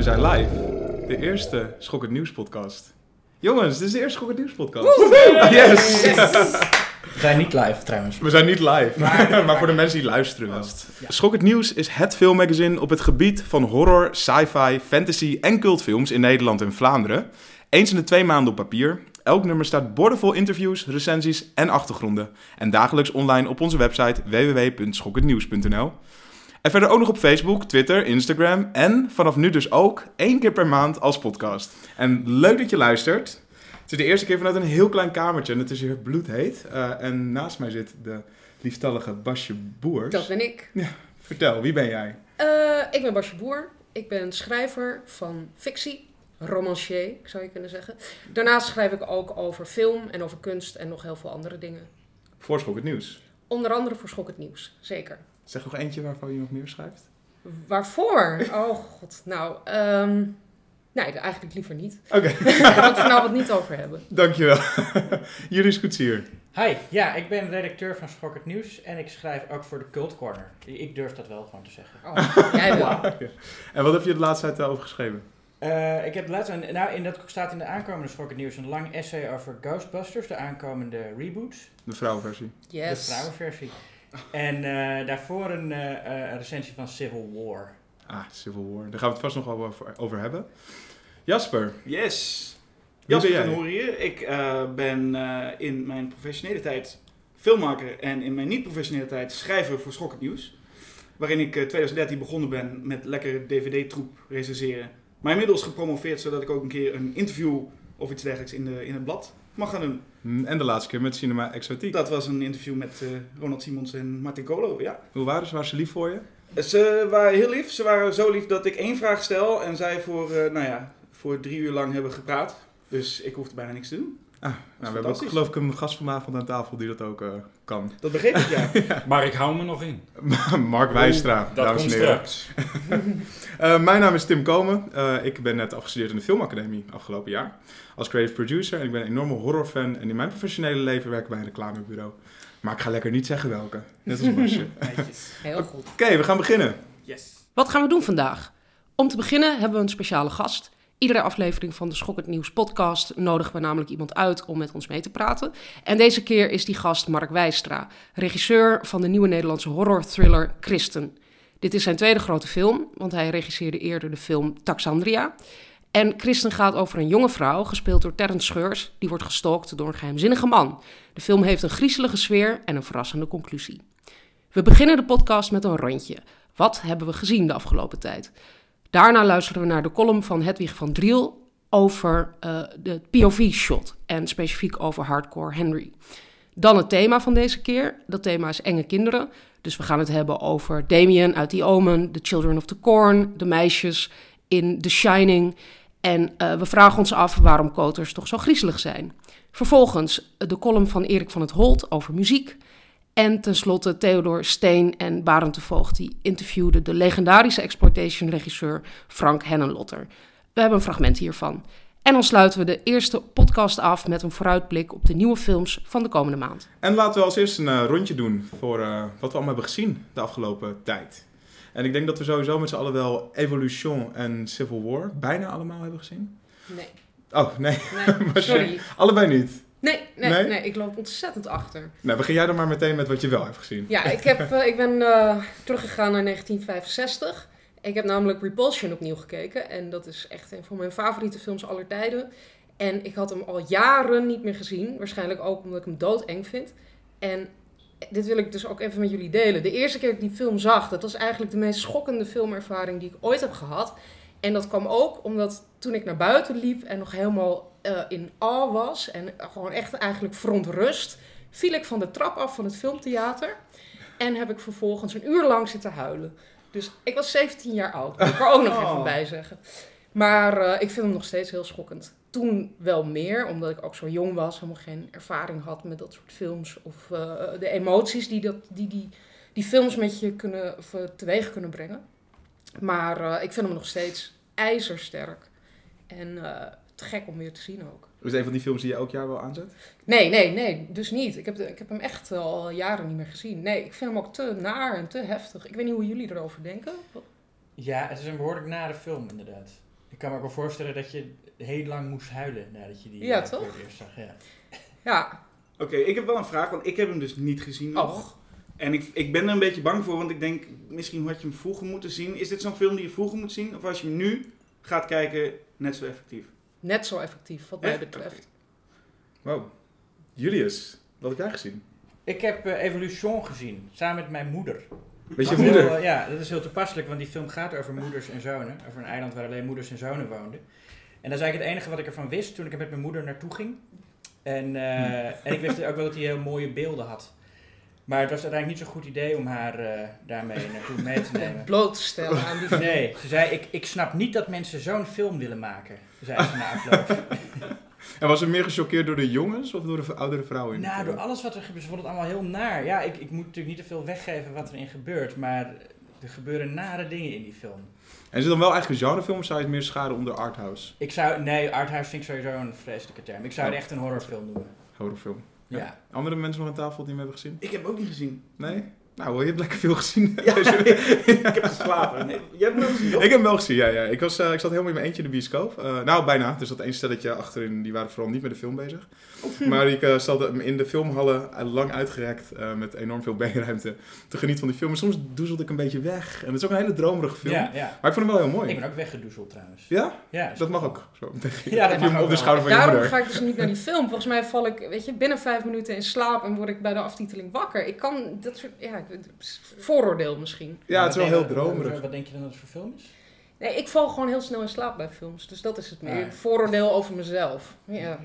we zijn live. De eerste Schok het Nieuws podcast. Jongens, dit is de eerste Schok het Nieuws podcast. Yes! We zijn niet live trouwens. We zijn niet live, maar, voor de mensen die luisteren wel. Schok het Nieuws is het filmmagazine op het gebied van horror, sci-fi, fantasy en cultfilms in Nederland en Vlaanderen. Eens in de twee maanden op papier. Elk nummer staat bordevol interviews, recensies en achtergronden. En dagelijks online op onze website www.schokketnieuws.nl. En verder ook nog op Facebook, Twitter, Instagram en vanaf nu dus ook één keer per maand als podcast. En leuk dat je luistert. Het is de eerste keer vanuit een heel klein kamertje en het is hier bloedheet. Uh, en naast mij zit de lieftallige Basje Boers. Dat ben ik. Ja, vertel, wie ben jij? Uh, ik ben Basje Boer. Ik ben schrijver van fictie, romancier zou je kunnen zeggen. Daarnaast schrijf ik ook over film en over kunst en nog heel veel andere dingen. Voor Schok het Nieuws? Onder andere voor Schok het Nieuws, zeker. Zeg nog eentje waarvan je nog meer schrijft. Waarvoor? Oh god, nou, um, nee, eigenlijk liever niet. Oké. Okay. Daar gaan we het vanavond niet over hebben. Dankjewel. Juris Koetsier. Hi, ja, ik ben redacteur van Schok het Nieuws en ik schrijf ook voor de Cult Corner. Ik durf dat wel gewoon te zeggen. Oh, jij wel. En wat heb je de laatste tijd over geschreven? Uh, ik heb laatst, nou in dat staat in de aankomende Schok het Nieuws een lang essay over Ghostbusters, de aankomende reboot. De vrouwenversie. Yes. De vrouwenversie. En uh, daarvoor een uh, recensie van Civil War. Ah, Civil War. Daar gaan we het vast nog wel over, over hebben. Jasper. Yes. Jasper van Hoor hier. Ik ben in mijn professionele tijd filmmaker en in mijn niet-professionele tijd schrijver voor Schok het Nieuws. Waarin ik 2013 begonnen ben met lekker dvd-troep recenseren. Maar inmiddels gepromoveerd zodat ik ook een keer een interview of iets dergelijks in, de, in het blad mag gaan doen. En de laatste keer met Cinema Exotiek. Dat was een interview met uh, Ronald Simons en Martin Colo, ja. Hoe waren ze? Waren ze lief voor je? Ze waren heel lief. Ze waren zo lief dat ik één vraag stel en zij voor, uh, nou ja, voor drie uur lang hebben gepraat. Dus ik hoefde bijna niks te doen. Ah, nou, we hebben ook geloof ik een gast vanavond aan tafel die dat ook uh, kan. Dat begreep ik, ja. ja. Maar ik hou me nog in. Mark Wijstra, dat dames en heren. straks. uh, mijn naam is Tim Komen. Uh, ik ben net afgestudeerd in de Filmacademie afgelopen jaar. Als creative producer. En ik ben een enorme horrorfan. En in mijn professionele leven werk ik bij een reclamebureau. Maar ik ga lekker niet zeggen welke. Net als Basje. Heel goed. Oké, okay, we gaan beginnen. Yes. Wat gaan we doen vandaag? Om te beginnen hebben we een speciale gast. Iedere aflevering van de Schokkend Nieuws podcast nodigen we namelijk iemand uit om met ons mee te praten. En deze keer is die gast Mark Wijstra, regisseur van de nieuwe Nederlandse horror-thriller Christen. Dit is zijn tweede grote film, want hij regisseerde eerder de film Taxandria. En Christen gaat over een jonge vrouw, gespeeld door Terrence Scheurs, die wordt gestalkt door een geheimzinnige man. De film heeft een griezelige sfeer en een verrassende conclusie. We beginnen de podcast met een rondje. Wat hebben we gezien de afgelopen tijd? Daarna luisteren we naar de column van Hedwig van Driel over uh, de POV-shot en specifiek over Hardcore Henry. Dan het thema van deze keer. Dat thema is enge kinderen. Dus we gaan het hebben over Damien uit The Omen, The Children of the Corn, de meisjes in The Shining. En uh, we vragen ons af waarom koters toch zo griezelig zijn. Vervolgens de column van Erik van het Holt over muziek. En tenslotte Theodor Steen en Barend de Voogd, die interviewden de legendarische exploitation-regisseur Frank Hennenlotter. We hebben een fragment hiervan. En dan sluiten we de eerste podcast af met een vooruitblik op de nieuwe films van de komende maand. En laten we als eerste een uh, rondje doen voor uh, wat we allemaal hebben gezien de afgelopen tijd. En ik denk dat we sowieso met z'n allen wel Evolution en Civil War bijna allemaal hebben gezien. Nee. Oh, nee. nee sorry. allebei niet. Nee, nee, nee, nee, ik loop ontzettend achter. Nou, begin jij dan maar meteen met wat je wel hebt gezien. Ja, ik, heb, uh, ik ben uh, teruggegaan naar 1965. Ik heb namelijk Repulsion opnieuw gekeken. En dat is echt een van mijn favoriete films aller tijden. En ik had hem al jaren niet meer gezien. Waarschijnlijk ook omdat ik hem doodeng vind. En dit wil ik dus ook even met jullie delen. De eerste keer dat ik die film zag, dat was eigenlijk de meest schokkende filmervaring die ik ooit heb gehad. En dat kwam ook omdat toen ik naar buiten liep en nog helemaal uh, in awe was en gewoon echt eigenlijk verontrust, viel ik van de trap af van het filmtheater en heb ik vervolgens een uur lang zitten huilen. Dus ik was 17 jaar oud, moet ik er ook nog Oh. even bij zeggen. Maar uh, ik vind hem nog steeds heel schokkend. Toen wel meer, omdat ik ook zo jong was, helemaal geen ervaring had met dat soort films. Of uh, de emoties die, dat, die, die die films met je kunnen, of, uh, teweeg kunnen brengen. Maar ik vind hem nog steeds ijzersterk. En te gek om weer te zien ook. Is het een van die films die je elk jaar wel aanzet? Nee, nee, nee, dus niet. Ik heb, de, ik heb hem echt al jaren niet meer gezien. Nee, ik vind hem ook te naar en te heftig. Ik weet niet hoe jullie erover denken. Ja, het is een behoorlijk nare film inderdaad. Ik kan me ook wel voorstellen dat je heel lang moest huilen nadat je die Ja, eh, toch? voor het eerst zag. Ja. Ja, Oké, ik heb wel een vraag, want ik heb hem dus niet gezien nog. Och. En ik, ik ben er een beetje bang voor, want ik denk, misschien had je hem vroeger moeten zien. Is dit zo'n film die je vroeger moet zien? Of als je hem nu gaat kijken, net zo effectief? Net zo effectief wat mij Echt? betreft. Wow. Julius, wat heb jij gezien? Ik heb eh, Evolution gezien, samen met mijn moeder. Weet je moeder? heel, eh, ja, dat is heel toepasselijk, want die film gaat over moeders en zonen. Over een eiland waar alleen moeders en zonen woonden. En dat is eigenlijk het enige wat ik ervan wist toen ik er met mijn moeder naartoe ging. En, eh, en ik wist ook wel dat hij heel mooie beelden had. Maar het was uiteindelijk niet zo'n goed idee om haar eh, daarmee naartoe mee te nemen. Bloot te stellen aan die film. Nee, ze zei, ik, ik snap niet dat mensen zo'n film willen maken, zei ze na afloop. En was ze meer gechoqueerd door de jongens of door de oudere vrouwen? in de Nou, door alles wat er gebeurt, ze vond het allemaal heel naar. Ja, ik, ik moet natuurlijk niet te veel weggeven wat erin gebeurt, maar er gebeuren nare dingen in die film. En is het dan wel eigenlijk een genrefilm of zou je het meer scharen onder arthouse? Ik zou, nee, arthouse vind ik sowieso een vreselijke term. Ik zou het Oh. echt een horrorfilm noemen. Horrorfilm. Ja. Andere mensen nog aan tafel die hem hebben gezien? Ik heb hem ook niet gezien. Nee? Nou, je hebt lekker veel gezien. Ja, ik heb geslapen. Nee, jij hebt hem ook gezien, toch? Ik heb hem wel gezien, ja. ja. Ik, was, eh, ik zat helemaal in mijn eentje in de bioscoop. Eh, nou, bijna. Dus dat één stelletje achterin, die waren vooral niet met de film bezig. Maar ik eh zat in de filmhallen lang uitgerekt eh, met enorm veel beenruimte te genieten van die film. Maar soms doezelde ik een beetje weg. En het is ook een hele dromerige film. Ja, ja. Maar ik vond hem wel heel mooi. Ik ben ook weggedoezeld trouwens. Ja? Ja, Dat mag ook. Zo, Ja, dat je- mag ook op de wel. schouder van je Daarom moeder. ga ik dus niet naar die film. Volgens mij val ik, weet je, binnen vijf minuten in slaap en word ik bij de aftiteling wakker. Ik kan dat soort, ja, ik- vooroordeel misschien. Ja, het is wel heel dromerig. Wat denk je dan dat het voor film is? Nee, ik val gewoon heel snel in slaap bij films. Dus dat is het meer. Ah. Vooroordeel over mezelf. Ja.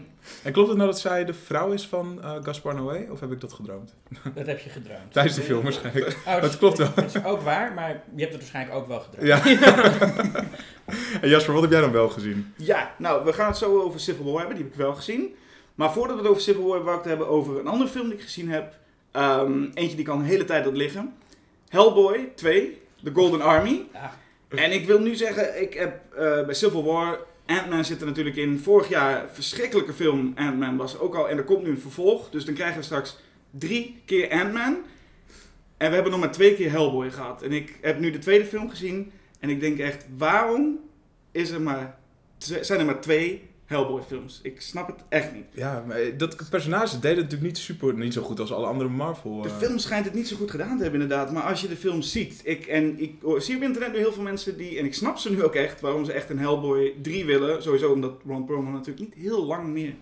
En klopt het nou dat zij de vrouw is van eh, Gaspar Noé? Of heb ik dat gedroomd? Dat heb je gedroomd. Tijdens de film waarschijnlijk. Oh, dat klopt wel. Dat is ook waar, maar je hebt het waarschijnlijk ook wel gedroomd. Ja. en Jasper, wat heb jij dan wel gezien? Ja, nou, we gaan het zo over Civil War hebben. Die heb ik wel gezien. Maar voordat we het over Civil War hebben, wou ik het hebben over een andere film die ik gezien heb. Ehm, eentje die kan een hele tijd had liggen. Hellboy 2, The Golden Army. Ja. En ik wil nu zeggen, ik heb eh, bij Civil War... Ant-Man zit er natuurlijk in. Vorig jaar verschrikkelijke film. Ant-Man was ook al. En er komt nu een vervolg. Dus dan krijgen we straks drie keer Ant-Man. En we hebben nog maar twee keer Hellboy gehad. En ik heb nu de tweede film gezien. En ik denk echt, waarom is er maar zijn er maar twee Hellboy films? Ik snap het echt niet. Ja, maar dat personage deed het natuurlijk niet super, niet zo goed als alle andere Marvel. De eh. film schijnt het niet zo goed gedaan te hebben inderdaad. Maar als je de film ziet. Ik, en ik hoor- zie op internet nu heel veel mensen die... En ik snap ze nu ook echt. Waarom ze echt een Hellboy 3 willen. Sowieso omdat Ron Perlman natuurlijk niet heel lang meer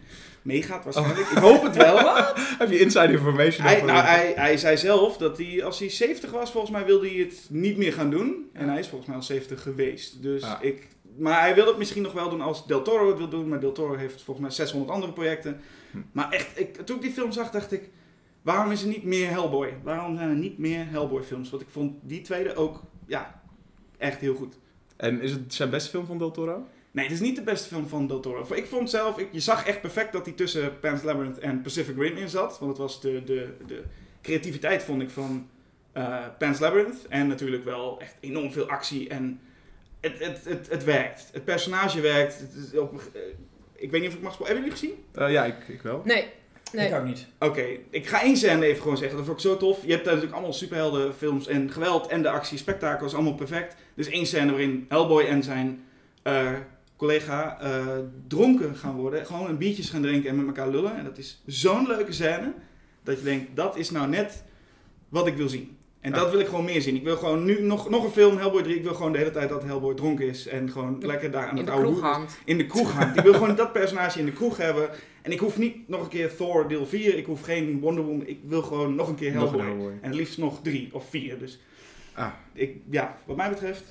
meegaat waarschijnlijk. Ik hoop het wel. Heb je inside information? Hij, nou, hij, hij zei zelf dat hij, als hij 70 was, volgens mij wilde hij het niet meer gaan doen. En hij is volgens mij al 70 geweest. Dus ik, maar hij wil het misschien nog wel doen als Del Toro het wil doen. Maar Del Toro heeft volgens mij 600 andere projecten. Hm. Maar echt, ik, toen ik die film zag, dacht ik... Waarom is er niet meer Hellboy? Waarom zijn er niet meer Hellboy films? Want ik vond die tweede ook, ja, echt heel goed. En is het zijn beste film van Del Toro? Nee, het is niet de beste film van Del Toro. Ik vond zelf, ik, je zag echt perfect dat hij tussen Pan's Labyrinth en Pacific Rim in zat. Want het was de, de, de creativiteit, vond ik, van eh Pan's Labyrinth. En natuurlijk wel echt enorm veel actie. En het, het, het, het werkt. Het personage werkt. Het is op, eh, ik weet niet of ik mag spoilen. Hebben jullie gezien? Eh, ja, ik, ik wel. Nee. Nee. Ik ook niet. Oké, ik ga één scène even gewoon zeggen. Dat vond ik zo tof. Je hebt daar natuurlijk allemaal superheldenfilms en geweld en de actie, spektakel is allemaal perfect. Dus één scène waarin Hellboy en zijn eh, collega eh, dronken gaan worden. Gewoon een biertjes gaan drinken en met elkaar lullen. En dat is zo'n leuke scène. Dat je denkt, dat is nou net wat ik wil zien. En Ja. dat wil ik gewoon meer zien. Ik wil gewoon nu nog, nog een film, Hellboy 3. Ik wil gewoon de hele tijd dat Hellboy dronken is. En gewoon lekker daar aan In het de oude hangt. in de kroeg hangt. Ik wil gewoon dat personage in de kroeg hebben. En ik hoef niet nog een keer Thor deel 4. Ik hoef geen Wonder Woman. Ik wil gewoon nog een keer een Hellboy. En liefst nog drie of vier. Dus Ah, ik, ja, wat mij betreft,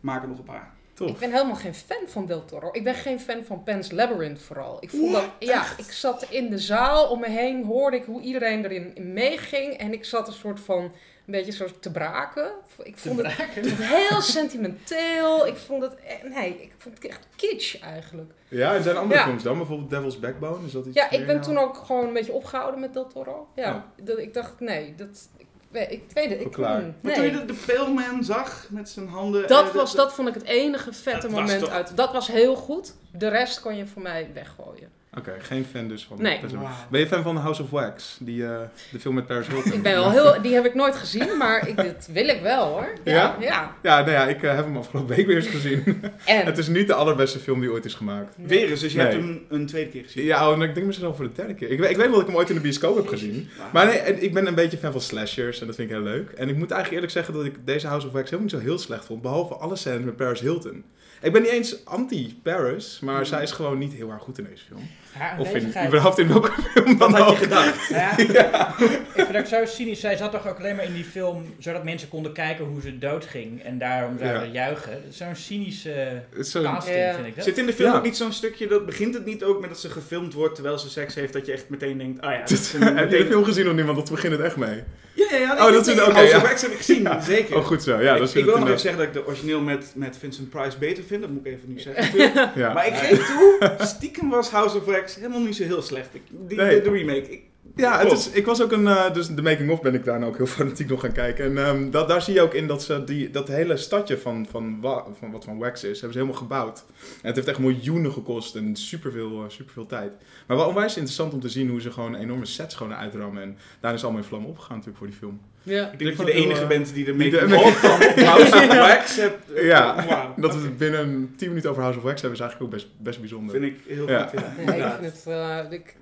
maak er nog een paar. tof. Ik ben helemaal geen fan van Del Toro. Ik ben geen fan van Pan's Labyrinth vooral. Ik vond dat, ja, ik zat in de zaal om me heen, hoorde ik hoe iedereen erin meeging. En ik zat een soort van, een beetje zo te braken. Ik vond het heel sentimenteel. Ik vond het, eh, nee, ik vond het echt kitsch eigenlijk. Ja, en zijn er andere Ja. films dan? Bijvoorbeeld Devil's Backbone? Is dat iets Ja, ik ben toen ook gewoon een beetje opgehouden met Del Toro. Ja, Ja. dat, ik dacht, nee, dat, ik, weet- ik weet het. Ik, klaar. mm, Maar toen je nee. de, de Pale Man zag met zijn handen. Dat, eh, was, dat vond ik het enige vette Dat moment toch- uit. Dat was heel goed. De rest kon je voor mij weggooien. Oké, geen fan dus van. Nee. Wow. Ben je fan van House of Wax? Die, uh, de film met Paris Hilton? ik ben wel heel... Die heb ik nooit gezien, maar ik, dit wil ik wel hoor. Ja? Ja, ja. ja nou ja, ik uh, heb hem afgelopen week weer eens gezien. En? het is niet de allerbeste film die ooit is gemaakt. Weer eens, dus je nee. hebt hem een tweede keer gezien? Ja, oh, ik denk misschien al voor de derde keer. Ik, ik weet wel dat ik hem ooit in de bioscoop heb gezien. Wow. Maar nee, en ik ben een beetje fan van slashers en dat vind ik heel leuk. En ik moet eigenlijk eerlijk zeggen dat ik deze House of Wax helemaal niet zo heel slecht vond. Behalve alle scènes met Paris Hilton. Ik ben niet eens anti-Paris, maar mm. zij is gewoon niet heel erg goed in deze film. Ja, of in, überhaupt in welke film dan had je gedacht? Ja, ja. Ik vind het zo cynisch. Zij zat toch ook alleen maar in die film zodat mensen konden kijken hoe ze doodging en daarom zouden ja. juichen. Zo'n cynische zo casting vind ik dat. Zit in de film ook niet zo'n stukje, dat begint het niet ook met dat ze gefilmd wordt terwijl ze seks heeft, dat je echt meteen denkt, ah ja. Heb je de film gezien of niet? Want dat begint het echt mee. Ja, ja, ja. oh, dat is oké. Okay, ja. heb ik gezien, zeker. Oh, goed zo. Ja, ik, dat ik wil nog even zeggen dat ik de origineel met, met Vincent Price beter vind. Dat moet ik even nu zeggen. ja. Maar ik geef toe, stiekem was House of Wax helemaal niet zo heel slecht. Ik, die, nee. de, de, remake. Ik, ja, het is, ik was ook een, uh, dus de making-of ben ik daar nou ook heel fanatiek nog gaan kijken. En um, dat, daar zie je ook in dat ze die, dat hele stadje van, van, van wat van Wax is, hebben ze helemaal gebouwd. En het heeft echt miljoenen gekost en superveel, uh, superveel tijd. Maar wel onwijs interessant om te zien hoe ze gewoon enorme sets gewoon uitrammen. En daar is allemaal in vlam opgegaan natuurlijk voor die film. Ja. Ik denk dat je de enige uh, bent die de making-of van House of Wax hebt. ja, wow. dat we het binnen 10 minuten over House of Wax hebben is eigenlijk ook best, best bijzonder. Vind ik heel ja. goed, ja. ja ik vind het... ik,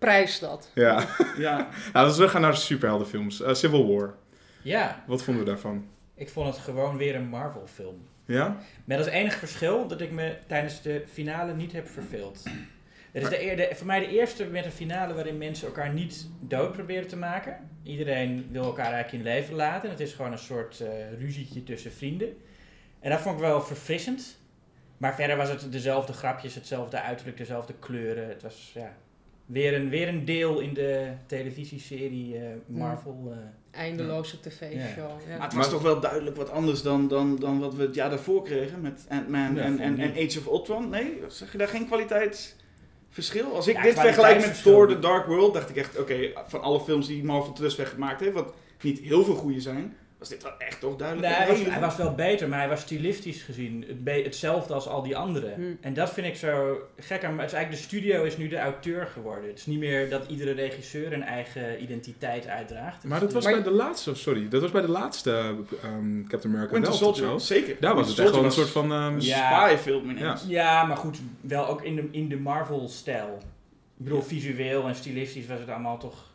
prijs dat. Ja. ja. nou, laten we teruggaan naar de superheldenfilms. Uh, Civil War. Ja. Wat vonden we daarvan? Ik vond het gewoon weer een Marvel film. Ja? Met als enige verschil dat ik me tijdens de finale niet heb verveeld. Het is de, de, voor mij de eerste met een finale waarin mensen elkaar niet dood proberen te maken. Iedereen wil elkaar eigenlijk in leven laten. Het is gewoon een soort uh, ruzietje tussen vrienden. En dat vond ik wel verfrissend. Maar verder was het dezelfde grapjes, hetzelfde uiterlijk, dezelfde kleuren. Het was, ja, weer een, weer een deel in de televisieserie uh, Marvel. Uh, Eindeloze tv-show. Ja. Maar het was toch wel duidelijk wat anders dan, dan, dan wat we het jaar daarvoor kregen met Ant-Man en, en, en Age of Ultron. Nee, zeg je daar geen kwaliteitsverschil? Als ik dit vergelijk met Thor The Dark World, dacht ik echt, oké, van alle films die Marvel tot dusver gemaakt heeft, wat niet heel veel goede zijn, was dit wel echt toch duidelijk nee, hij, was, hij was wel beter, maar hij was stilistisch gezien het hetzelfde als al die anderen. Hmm. En dat vind ik zo gek. Maar het is eigenlijk de studio is nu de auteur geworden. Het is niet meer dat iedere regisseur een eigen identiteit uitdraagt. Maar dat was bij de laatste, sorry, dat was bij de laatste um, Captain America Winter Soldier, zeker. Daar was het echt gewoon een soort van um, ja, spy-film ja. ja, maar goed, wel ook in de, in de Marvel-stijl. Ik bedoel, visueel en stilistisch was het allemaal toch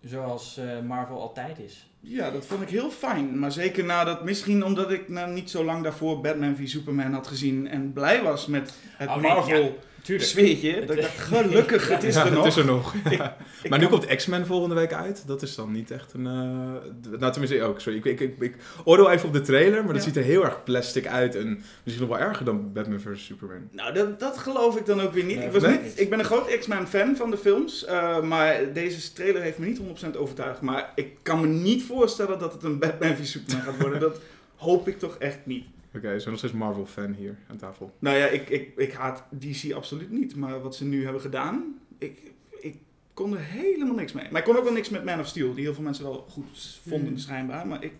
zoals uh, Marvel altijd is. Ja, dat vond ik heel fijn. Maar zeker nadat, misschien omdat ik nou niet zo lang daarvoor Batman v Superman had gezien en blij was met het oh, nee, Marvel. Ja. Tuurlijk. Sfeertje. Dat ik dacht, gelukkig, het is ja, er nog. Het is er nog. Ja. Ik, maar nu komt X-Men volgende week uit. Dat is dan niet echt een... Uh, nou, tenminste ook. Sorry, ik, ik, ik, ik oordeel even op de trailer, maar dat ziet er heel erg plastic uit. En misschien nog wel erger dan Batman vs. Superman. Nou, dat, dat geloof ik dan ook weer niet. Nee, ik, was niet ik ben een groot X-Men fan van de films. Uh, maar deze trailer heeft me niet 100% overtuigd. Maar ik kan me niet voorstellen dat het een Batman vs. Superman gaat worden. dat hoop ik toch echt niet. Oké, okay, zo nog steeds Marvel-fan hier aan tafel. Nou ja, ik, ik, ik haat DC absoluut niet. Maar wat ze nu hebben gedaan, ik, ik kon er helemaal niks mee. Maar ik kon ook wel niks met Man of Steel, die heel veel mensen wel goed vonden hmm. schijnbaar. Maar ik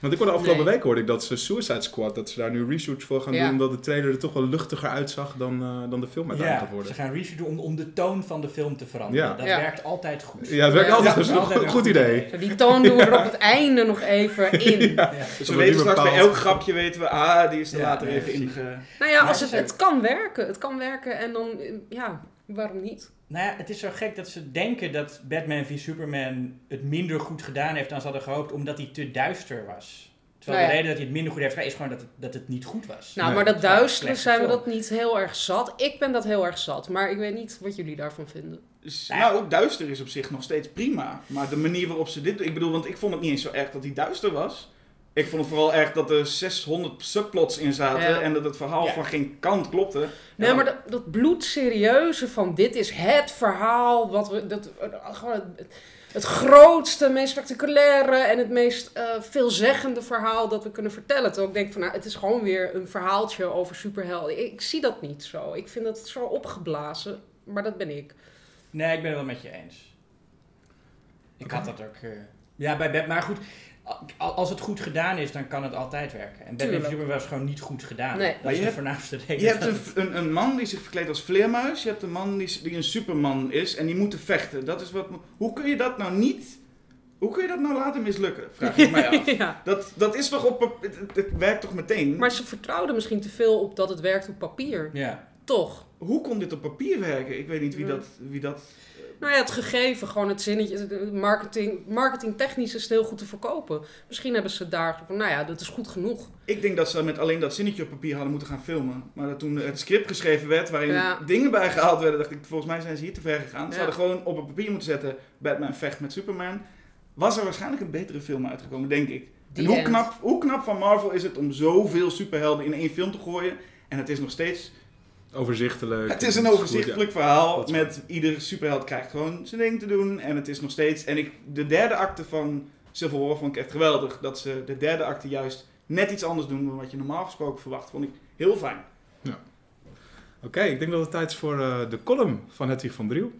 want ik hoorde afgelopen week hoorde ik dat ze Suicide Squad, dat ze daar nu reshoots voor gaan doen, omdat de trailer er toch wel luchtiger uitzag dan, uh, dan de film uiteindelijk ja, gaat worden. ze gaan reshooten om, om de toon van de film te veranderen. Dat werkt altijd goed. Ja, dat werkt altijd goed. Goed, goed, goed idee. Die toon doen we er op het einde nog even in. Dus we weten straks bij elk grapje weten we, ah, die is er later even inge... Nou ja, als het, het kan werken. Het kan werken en dan, ja, waarom niet? Nou ja, het is zo gek dat ze denken dat Batman v Superman het minder goed gedaan heeft dan ze hadden gehoopt, omdat hij te duister was. Terwijl nou de reden dat hij het minder goed heeft gedaan is gewoon dat het, dat het niet goed was. Nou, maar dat duisteren zijn we dat niet heel erg zat. Ik ben dat heel erg zat, maar ik weet niet wat jullie daarvan vinden. Nou, ook duister is op zich nog steeds prima. Maar de manier waarop ze dit... Ik bedoel, want ik vond het niet eens zo erg dat hij duister was. Ik vond het vooral erg dat er 600 subplots in zaten en dat het verhaal van geen kant klopte. Nee, maar dat, dat bloedserieuze van dit is het verhaal wat we... Dat, gewoon, het grootste, meest spectaculaire en het meest uh, veelzeggende verhaal dat we kunnen vertellen. Terwijl ik denk van, nou, het is gewoon weer een verhaaltje over superhelden. Ik, zie dat niet zo. Ik vind dat zo opgeblazen, maar dat ben ik. Nee, ik ben het wel met je eens. Ik had dat ook... Uh, ja, bij Batman. Maar goed, als het goed gedaan is, dan kan het altijd werken. En Batman Superman was gewoon niet goed gedaan. Nee. Dat is de voornaamste reden. Je hebt een, een, een, man die zich verkleedt als vleermuis. Je hebt een man die, die een superman is en die moeten vechten. Dat is wat, hoe kun je dat nou niet... Hoe kun je dat nou laten mislukken? Vraag ik mij af. ja. dat, dat is toch op... Het, het, werkt toch meteen? Maar ze vertrouwden misschien te veel op dat het werkt op papier. Ja. Toch? Hoe kon dit op papier werken? Ik weet niet wie dat... Wie dat nou ja, het gegeven, gewoon het zinnetje, marketing, marketingtechnisch is het heel goed te verkopen. Misschien hebben ze daar van, nou ja, dat is goed genoeg. Ik denk dat ze met alleen dat zinnetje op papier hadden moeten gaan filmen. Maar dat toen het script geschreven werd, waarin dingen bij gehaald werden, dacht ik, volgens mij zijn ze hier te ver gegaan. Ze hadden gewoon op het papier moeten zetten, Batman vecht met Superman. Was er waarschijnlijk een betere film uitgekomen, denk ik. en hoe knap, hoe knap van Marvel is het om zoveel superhelden in één film te gooien. En het is nog steeds overzichtelijk. Het is een overzichtelijk verhaal. Met ieder superheld krijgt gewoon zijn ding te doen. En het is nog steeds. En ik, de derde acte van Civil War vond ik echt geweldig. Dat ze de derde acte juist net iets anders doen dan wat je normaal gesproken verwacht. Vond ik heel fijn. Ja. Oké, ik denk dat het tijd is voor uh, de column van Hedwig van Driel.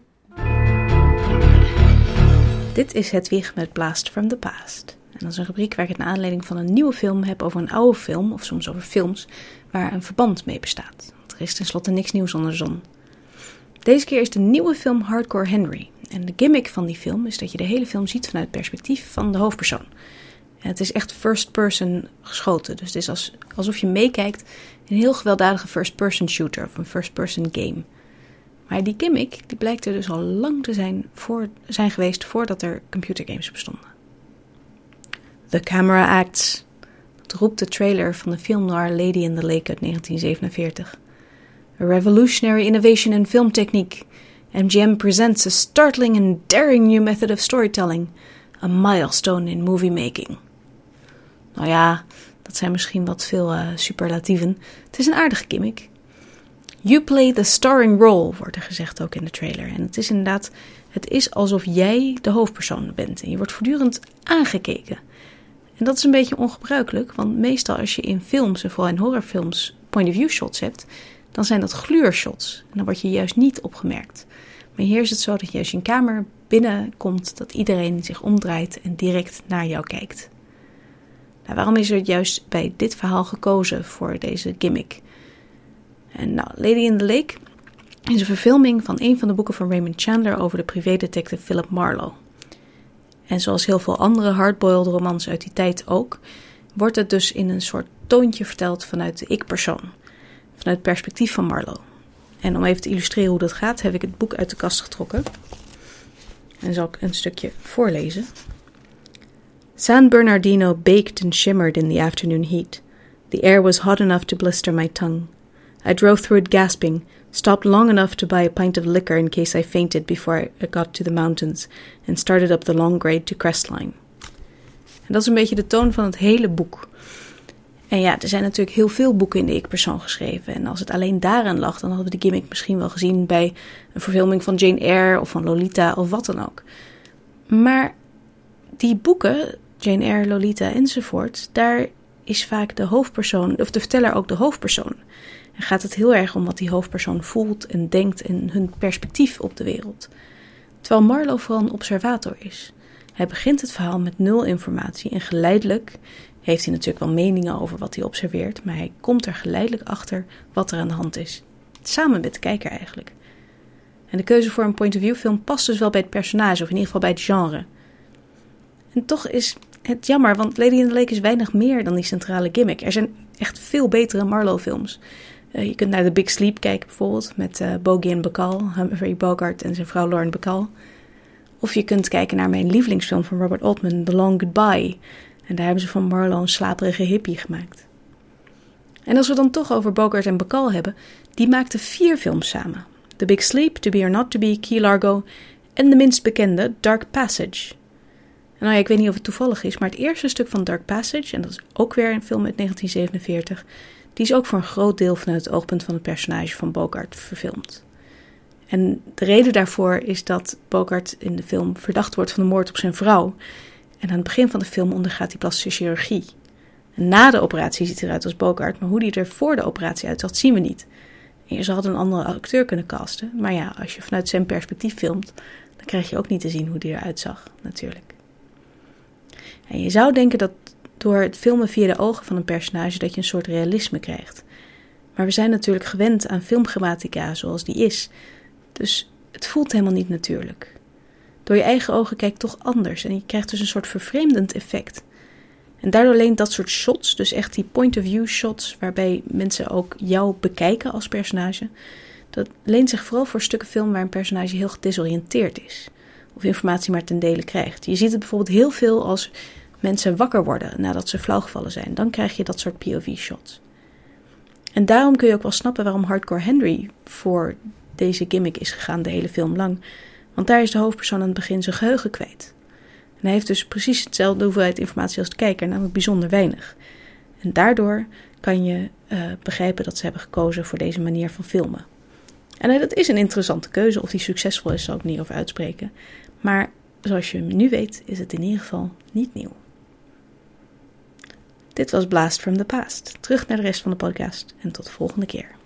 Dit is Hedwig met Blast from the Past. En dat is een rubriek waar ik het naar aanleiding van een nieuwe film heb over een oude film, of soms over films, waar een verband mee bestaat. Er is tenslotte niks nieuws onder de zon. Deze keer is de nieuwe film Hardcore Henry. En de gimmick van die film is dat je de hele film ziet vanuit het perspectief van de hoofdpersoon. Het is echt first person geschoten. Dus het is alsof je meekijkt in een heel gewelddadige first person shooter of een first person game. Maar die gimmick die blijkt er dus al lang te zijn, voor, zijn geweest voordat er computergames bestonden. The Camera Acts. Dat roept de trailer van de film noir Lady in the Lake uit 1947. A revolutionary innovation in film technique. MGM presents a startling and daring new method of storytelling. A milestone in movie making. Nou ja, dat zijn misschien wat veel uh, superlatieven. Het is een aardige gimmick. You play the starring role, wordt er gezegd ook in de trailer. En het is inderdaad, het is alsof jij de hoofdpersoon bent. En je wordt voortdurend aangekeken. En dat is een beetje ongebruikelijk, want meestal als je in films, en vooral in horrorfilms, point-of-view shots hebt, dan zijn dat gluurshots. En dan word je juist niet opgemerkt. Maar hier is het zo dat je als je een kamer binnenkomt, dat iedereen zich omdraait en direct naar jou kijkt. Nou, waarom is er juist bij dit verhaal gekozen voor deze gimmick? En nou, Lady in the Lake is een verfilming van een van de boeken van Raymond Chandler over de privédetective Philip Marlowe. En zoals heel veel andere hardboiled romans uit die tijd ook, wordt het dus in een soort toontje verteld vanuit de ik-persoon vanuit perspectief van Marlowe. En om even te illustreren hoe dat gaat, heb ik het boek uit de kast getrokken. En zal ik een stukje voorlezen. San Bernardino baked and shimmered in the afternoon heat. The air was hot enough to blister my tongue. I drove through it gasping, stopped long enough to buy a pint of liquor in case I fainted before I got to the mountains, and started up the long grade to Crestline. En dat is een beetje de toon van het hele boek. En ja, er zijn natuurlijk heel veel boeken in de ik-persoon geschreven. En als het alleen daaraan lag, dan hadden we de gimmick misschien wel gezien bij een verfilming van Jane Eyre of van Lolita of wat dan ook. Maar die boeken, Jane Eyre, Lolita enzovoort, daar is vaak de hoofdpersoon, of de verteller ook de hoofdpersoon. En gaat het heel erg om wat die hoofdpersoon voelt en denkt en hun perspectief op de wereld. Terwijl Marlowe vooral een observator is. Hij begint het verhaal met nul informatie en geleidelijk heeft hij natuurlijk wel meningen over wat hij observeert, maar hij komt er geleidelijk achter wat er aan de hand is. Samen met de kijker eigenlijk. En de keuze voor een point-of-view film past dus wel bij het personage, of in ieder geval bij het genre. En toch is het jammer, want Lady in the Lake is weinig meer dan die centrale gimmick. Er zijn echt veel betere Marlowe-films. Uh, je kunt naar The Big Sleep kijken bijvoorbeeld, met uh, Bogey en Bacall, Humphrey Bogart en zijn vrouw Lauren Bacall. Of je kunt kijken naar mijn lievelingsfilm van Robert Altman, The Long Goodbye, en daar hebben ze van Marlowe een slaperige hippie gemaakt. En als we dan toch over Bogart en Bacall hebben, die maakten vier films samen. The Big Sleep, To Be or Not To Be, Key Largo en de minst bekende Dark Passage. Nou ja, ik weet niet of het toevallig is, maar het eerste stuk van Dark Passage, en dat is ook weer een film uit 1947, die is ook voor een groot deel vanuit het oogpunt van het personage van Bogart verfilmd. En de reden daarvoor is dat Bogart in de film verdacht wordt van de moord op zijn vrouw. En aan het begin van de film ondergaat hij plastische chirurgie. Na de operatie ziet hij eruit als Bogart, maar hoe hij er voor de operatie uitzag, zien we niet. Je zou een andere acteur kunnen casten, maar ja, als je vanuit zijn perspectief filmt, dan krijg je ook niet te zien hoe hij eruit zag, natuurlijk. En je zou denken dat door het filmen via de ogen van een personage dat je een soort realisme krijgt. Maar we zijn natuurlijk gewend aan filmgrammatica zoals die is. Dus het voelt helemaal niet natuurlijk. Door je eigen ogen kijkt toch anders en je krijgt dus een soort vervreemdend effect. En daardoor leent dat soort shots, dus echt die point-of-view shots, waarbij mensen ook jou bekijken als personage, dat leent zich vooral voor stukken film waar een personage heel gedesoriënteerd is. Of informatie maar ten dele krijgt. Je ziet het bijvoorbeeld heel veel als mensen wakker worden nadat ze flauwgevallen zijn. Dan krijg je dat soort POV-shots. En daarom kun je ook wel snappen waarom Hardcore Henry voor deze gimmick is gegaan de hele film lang. Want daar is de hoofdpersoon aan het begin zijn geheugen kwijt. En hij heeft dus precies hetzelfde hoeveelheid informatie als de kijker, namelijk bijzonder weinig. En daardoor kan je uh, begrijpen dat ze hebben gekozen voor deze manier van filmen. En dat is een interessante keuze. Of die succesvol is, zal ik niet over uitspreken. Maar zoals je nu weet, is het in ieder geval niet nieuw. Dit was Blast from the Past. Terug naar de rest van de podcast en tot de volgende keer.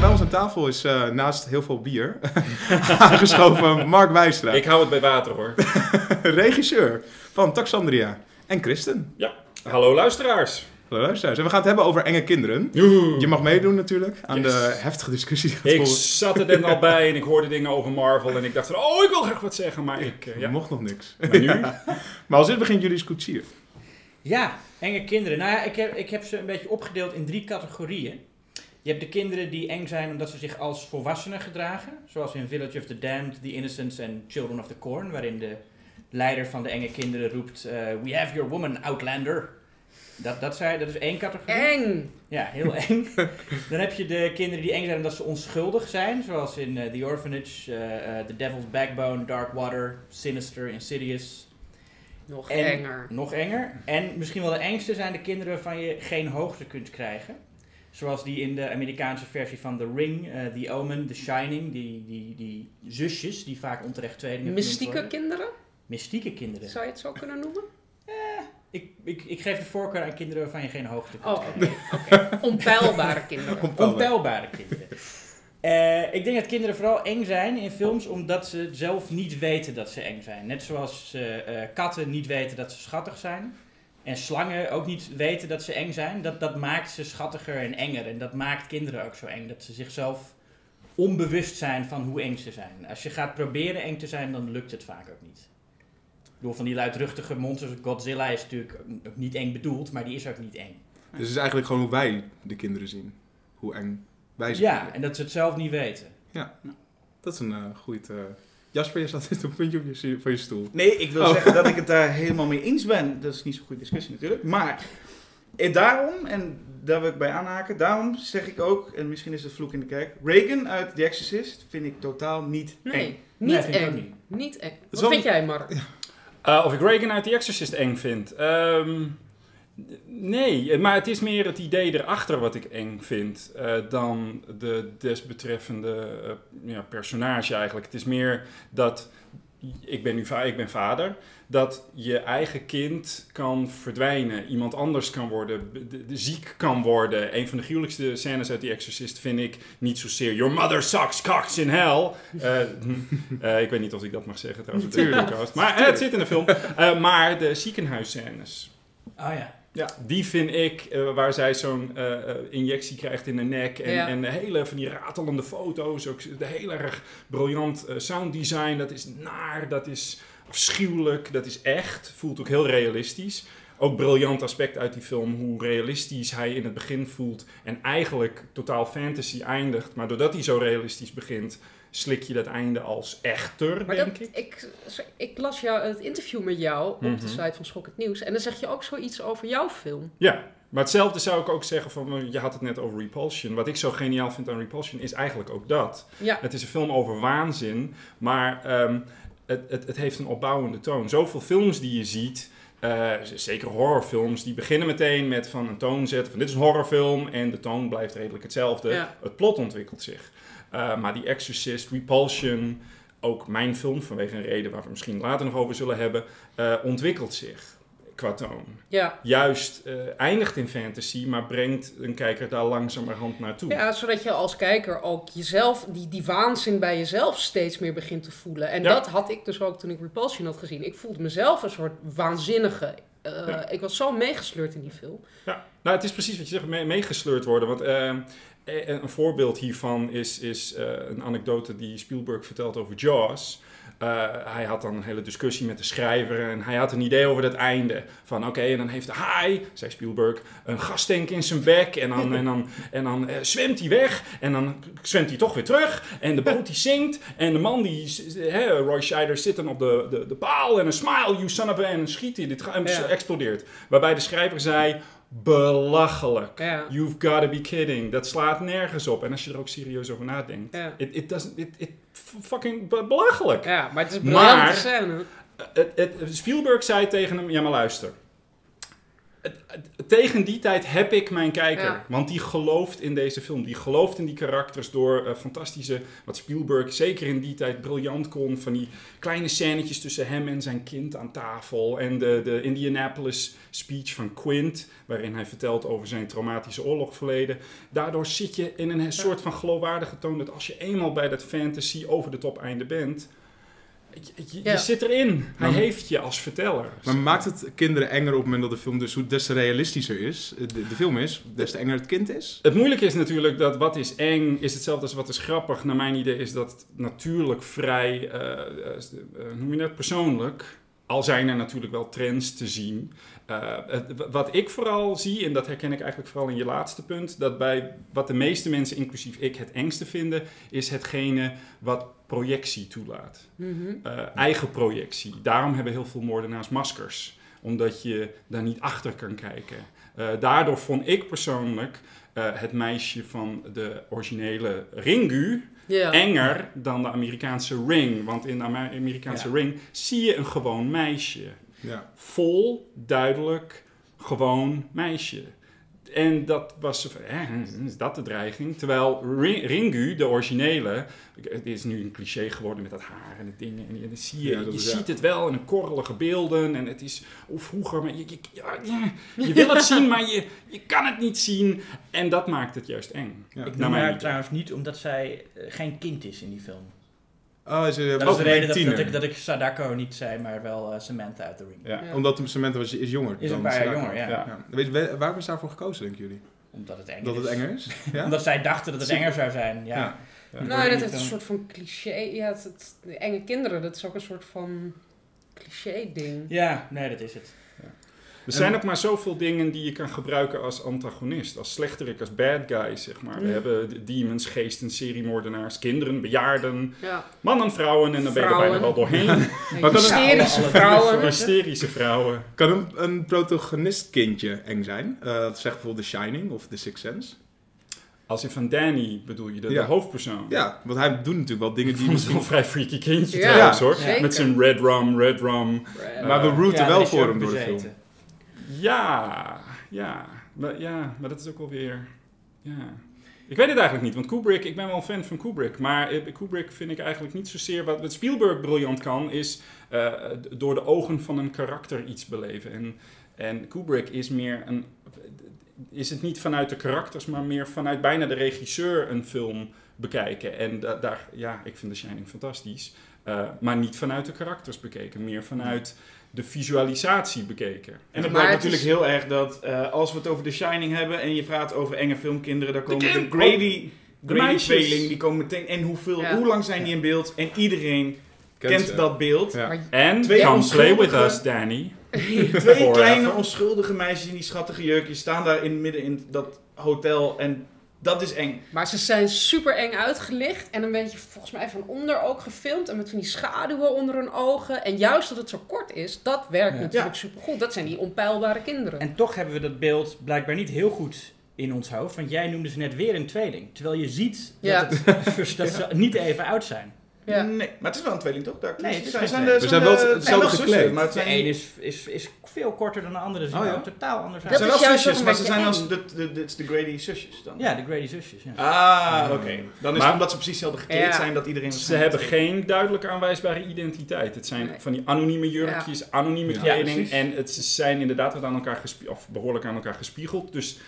Bij ons aan tafel is uh, naast heel veel bier aangeschoven Mark Wijstra. Ik hou het bij water hoor. Regisseur van Taxandria en Christen. Ja, hallo luisteraars. Hallo luisteraars. En we gaan het hebben over enge kinderen. Oeh. Je mag meedoen natuurlijk aan yes. de heftige discussie Ik zat er net al bij en ik hoorde dingen over Marvel en ik dacht van, oh ik wil graag wat zeggen, maar ik... Uh, ja. mocht nog niks. Maar nu? maar als dit begint jullie koetsier. Ja, enge kinderen. Nou ja, ik heb, ik heb ze een beetje opgedeeld in drie categorieën. Je hebt de kinderen die eng zijn omdat ze zich als volwassenen gedragen. Zoals in Village of the Damned, The Innocents en Children of the Corn. Waarin de leider van de enge kinderen roept... Uh, We have your woman, Outlander. Dat, dat, zei, dat is één categorie. Eng! Ja, heel eng. Dan heb je de kinderen die eng zijn omdat ze onschuldig zijn. Zoals in uh, The Orphanage, uh, The Devil's Backbone, Dark Water, Sinister, Insidious. Nog en, enger. Nog enger. En misschien wel de engste zijn de kinderen waarvan je geen hoogte kunt krijgen. Zoals die in de Amerikaanse versie van The Ring, uh, The Omen, The Shining. Die, die, die zusjes die vaak onterecht tweelingen Mystieke kinderen? Mystieke kinderen. Zou je het zo kunnen noemen? Eh, ik, ik, ik geef de voorkeur aan kinderen waarvan je geen hoogte kunt oh, oké. Okay, okay. Onpeilbare kinderen. Onpeilbare, Onpeilbare kinderen. Uh, ik denk dat kinderen vooral eng zijn in films omdat ze zelf niet weten dat ze eng zijn. Net zoals uh, katten niet weten dat ze schattig zijn. En slangen ook niet weten dat ze eng zijn. Dat, dat maakt ze schattiger en enger. En dat maakt kinderen ook zo eng. Dat ze zichzelf onbewust zijn van hoe eng ze zijn. Als je gaat proberen eng te zijn, dan lukt het vaak ook niet. Door van die luidruchtige monsters, Godzilla is natuurlijk ook niet eng bedoeld, maar die is ook niet eng. Dus het is eigenlijk gewoon hoe wij de kinderen zien. Hoe eng wij ze Ja, vinden. en dat ze het zelf niet weten. Ja, dat is een uh, goed... Uh... Jasper, je zat een puntje op je, van je stoel. Nee, ik wil oh. zeggen dat ik het daar helemaal mee eens ben. Dat is niet zo'n goede discussie natuurlijk. Maar en daarom, en daar wil ik bij aanhaken, daarom zeg ik ook, en misschien is het vloek in de kerk, Reagan uit The Exorcist vind ik totaal niet nee, eng. Niet nee, eng. Niet. niet eng. Wat vind jij, Mark? Uh, of ik Reagan uit The Exorcist eng vind? Um, nee, maar het is meer het idee erachter wat ik eng vind uh, dan de desbetreffende uh, ja, personage eigenlijk. Het is meer dat, ik ben nu va ik ben vader, dat je eigen kind kan verdwijnen, iemand anders kan worden, de, de ziek kan worden. Een van de gruwelijkste scènes uit The Exorcist vind ik niet zozeer Your mother sucks cocks in hell. Uh, uh, ik weet niet of ik dat mag zeggen trouwens. Natuurlijk. Maar uh, het zit in de film. maar de ziekenhuisscènes. Oh ja. Ja, die vind ik, uh, waar zij zo'n uh, injectie krijgt in de nek. En, Ja. en de hele van die ratelende foto's. Ook de heel erg briljant uh, sounddesign. Dat is naar, dat is afschuwelijk, dat is echt. Voelt ook heel realistisch. Ook briljant aspect uit die film, hoe realistisch hij in het begin voelt. En eigenlijk totaal fantasy eindigt. Maar doordat hij zo realistisch begint, slik je dat einde als echter, Maar denk dat, ik. ik, ik las jou, het interview met jou op Mhm. de site van Schok het Nieuws. En dan zeg je ook zoiets over jouw film. Ja, maar hetzelfde zou ik ook zeggen van, je had het net over Repulsion. Wat ik zo geniaal vind aan Repulsion is eigenlijk ook dat. Ja, Het is een film over waanzin, maar ehm, het, het, het heeft een opbouwende toon. Zoveel films die je ziet, eh, zeker horrorfilms, die beginnen meteen met van een toon zetten van dit is een horrorfilm en de toon blijft redelijk hetzelfde. Ja. Het plot ontwikkelt zich. Uh, maar die Exorcist, Repulsion, ook mijn film, vanwege een reden waar we misschien later nog over zullen hebben, uh, ontwikkelt zich. qua toon. Ja. Juist eh, eindigt in fantasy, maar brengt een kijker daar langzamerhand naartoe. ja, zodat je als kijker ook jezelf, die, die waanzin bij jezelf steeds meer begint te voelen. En Ja. dat had ik dus ook toen ik Repulsion had gezien. Ik voelde mezelf een soort waanzinnige. Eh, Ja. Ik was zo meegesleurd in die film. Ja, nou, het is precies wat je zegt, mee- meegesleurd worden. Want ehm, eh, een voorbeeld hiervan is, is eh, een anekdote die Spielberg vertelt over Jaws. Eh, hij had dan een hele discussie met de schrijver en hij had een idee over het einde. Van oké, en dan heeft haai, zei Spielberg, een gastank in zijn bek en dan, en dan, en dan eh, zwemt hij weg en dan zwemt hij toch weer terug en de boot die zinkt en de man die, Roy Scheider zit dan op de, de, de paal en een smile, you son of a, en schiet hij, dit Ja. explodeert. Waarbij de schrijver zei, belachelijk. Ja. You've got to be kidding. Dat slaat nergens op. En als je er ook serieus over nadenkt. Ja. It, it doesn't, it, it fucking be- belachelijk. Ja, maar het is een Maar- briljante scène. Het, het, Spielberg zei tegen hem, ja maar luister. Tegen die tijd heb ik mijn kijker. Ja. Want die gelooft in deze film. Die gelooft in die karakters door eh, fantastische... Wat Spielberg zeker in die tijd briljant kon. Van die kleine scènetjes tussen hem en zijn kind aan tafel. En de, de Indianapolis speech van Quint. Waarin hij vertelt over zijn traumatische oorlogverleden. Daardoor zit je in een soort van geloofwaardige toon. Dat als je eenmaal bij dat fantasy over de top einde bent... Je, je- je Ja. zit erin. Hij Maar- heeft je als verteller. Maar maakt het kinderen enger op het moment dat de film dus hoe des te realistischer is, de, de film is, des te enger het kind is? Het moeilijke is natuurlijk dat wat is eng is hetzelfde als wat is grappig. Naar mijn idee is dat natuurlijk vrij, eh, eh, eh, noem je dat, persoonlijk. Al zijn er natuurlijk wel trends te zien. Eh, het- wat ik vooral zie, en dat herken ik eigenlijk vooral in je laatste punt, dat bij wat de meeste mensen, inclusief ik, het engste vinden, is hetgene wat projectie toelaat. Mhm. Eh, eigen projectie. Daarom hebben heel veel moordenaars maskers. Omdat je daar niet achter kan kijken. Eh, daardoor vond ik persoonlijk eh, het meisje van de originele Ringu enger dan de Amerikaanse Ring. Want in de Amer- Amerikaanse Ja. Ring zie je een gewoon meisje. Ja. Vol, duidelijk, gewoon meisje. En dat was, hè, is dat de dreiging? Terwijl Ri- Ringu, de originele, het is nu een cliché geworden met dat haar en de dingen. En, dan zie je, Ja, ziet het wel in een korrelige beelden. En het is hoe vroeger, maar je, je, ja, ja, je wil het zien, maar je, je kan het niet zien. En dat maakt het juist eng. Ik noem haar trouwens niet omdat zij eh, geen kind is in die film. Oh, is, uh, Dat is de reden dat, dat, ik, dat ik Sadako niet zei, maar wel eh, Samantha uit de ring. Ja. Ja. Omdat Samantha was, is jonger. Is dan een paar jaar jonger, ja. Ja. Ja. Weet je, wa- waarom is daarvoor gekozen, denken jullie? Omdat het enger Dat het is. enger is? Ja? Omdat zij dachten dat het enger zou zijn, ja. Ja. Ja. Die Nou, dat is een soort van cliché. Ja, het, het- de enge kinderen, dat is ook een soort van cliché-ding. Ja, nee, dat is het. Er zijn ook maar zoveel dingen die je kan gebruiken als antagonist. Als slechterik, als bad guy, zeg maar. We hebben de demons, geesten, seriemoordenaars, kinderen, bejaarden, Ja. mannen, vrouwen. En dan ben je er bijna wel doorheen. kan dat- Hysterische vrouwen. Hysterische vrouwen. Kan een, een protagonistkindje eng zijn? Eh, dat zegt bijvoorbeeld The Shining of The Sixth Sense. Als je van Danny bedoel je, de, Ja. de hoofdpersoon. Ja, want hij doet natuurlijk wel dingen die misschien... een vrij freaky kindje Ja, trouwens hoor. Met zijn red rum, red rum. Maar we rooten Ja, wel voor hem door de film. Ja, ja. Maar, ja, maar dat is ook wel weer... Ja. Ik weet het eigenlijk niet, want Kubrick, ik ben wel een fan van Kubrick, maar Kubrick vind ik eigenlijk niet zozeer... Wat, Spielberg briljant kan, is eh, door de ogen van een karakter iets beleven. En, en Kubrick is meer een... Is het niet vanuit de karakters, maar meer vanuit bijna de regisseur een film bekijken. En da- daar, ja, ik vind The Shining fantastisch. eh, maar niet vanuit de karakters bekeken, meer vanuit de visualisatie bekeken. En het Maar blijkt natuurlijk is- heel erg dat eh, als we het over The Shining hebben en je praat over enge filmkinderen, dan komen de, Grady, de Grady meisjes. tweeling, die komen meteen. En hoeveel, Ja. hoe lang zijn die in beeld? En iedereen kent, dat beeld. Ja. En Twee come play with us, Danny. Twee kleine onschuldige meisjes in die schattige jurkjes staan daar in midden in dat hotel en dat is eng. Maar ze zijn super eng uitgelicht en een beetje volgens mij van onder ook gefilmd. En met van die schaduwen onder hun ogen. En juist dat het zo kort is, dat werkt Ja. natuurlijk super goed. Dat zijn die onpeilbare kinderen. En toch hebben we dat beeld blijkbaar niet heel goed in ons hoofd. Want jij noemde ze net weer een tweeling. Terwijl je ziet Ja. dat, het, dat ze niet even oud zijn. Ja. Nee, maar het is wel een tweeling toch? De Nee, het zijn de- We zijn wel de- hetzelfde gekleed. Maar het De zijn, een is, is, is veel korter dan de andere. Ze Oh, er ja? totaal anders het uit. zijn is wel zusjes, maar ze zijn als de, de, de, de Grady zusjes dan. Ja, de Grady zusjes. Ja. Ah, oké. Dan is Maar- het omdat ze precies hetzelfde gekleed Ja. zijn dat iedereen... Ze hebben geen duidelijk aanwijsbare identiteit. Het zijn Nee. van die anonieme jurkjes, anonieme kleding. En het ze zijn inderdaad wat aan elkaar of behoorlijk aan elkaar gespiegeld. Dus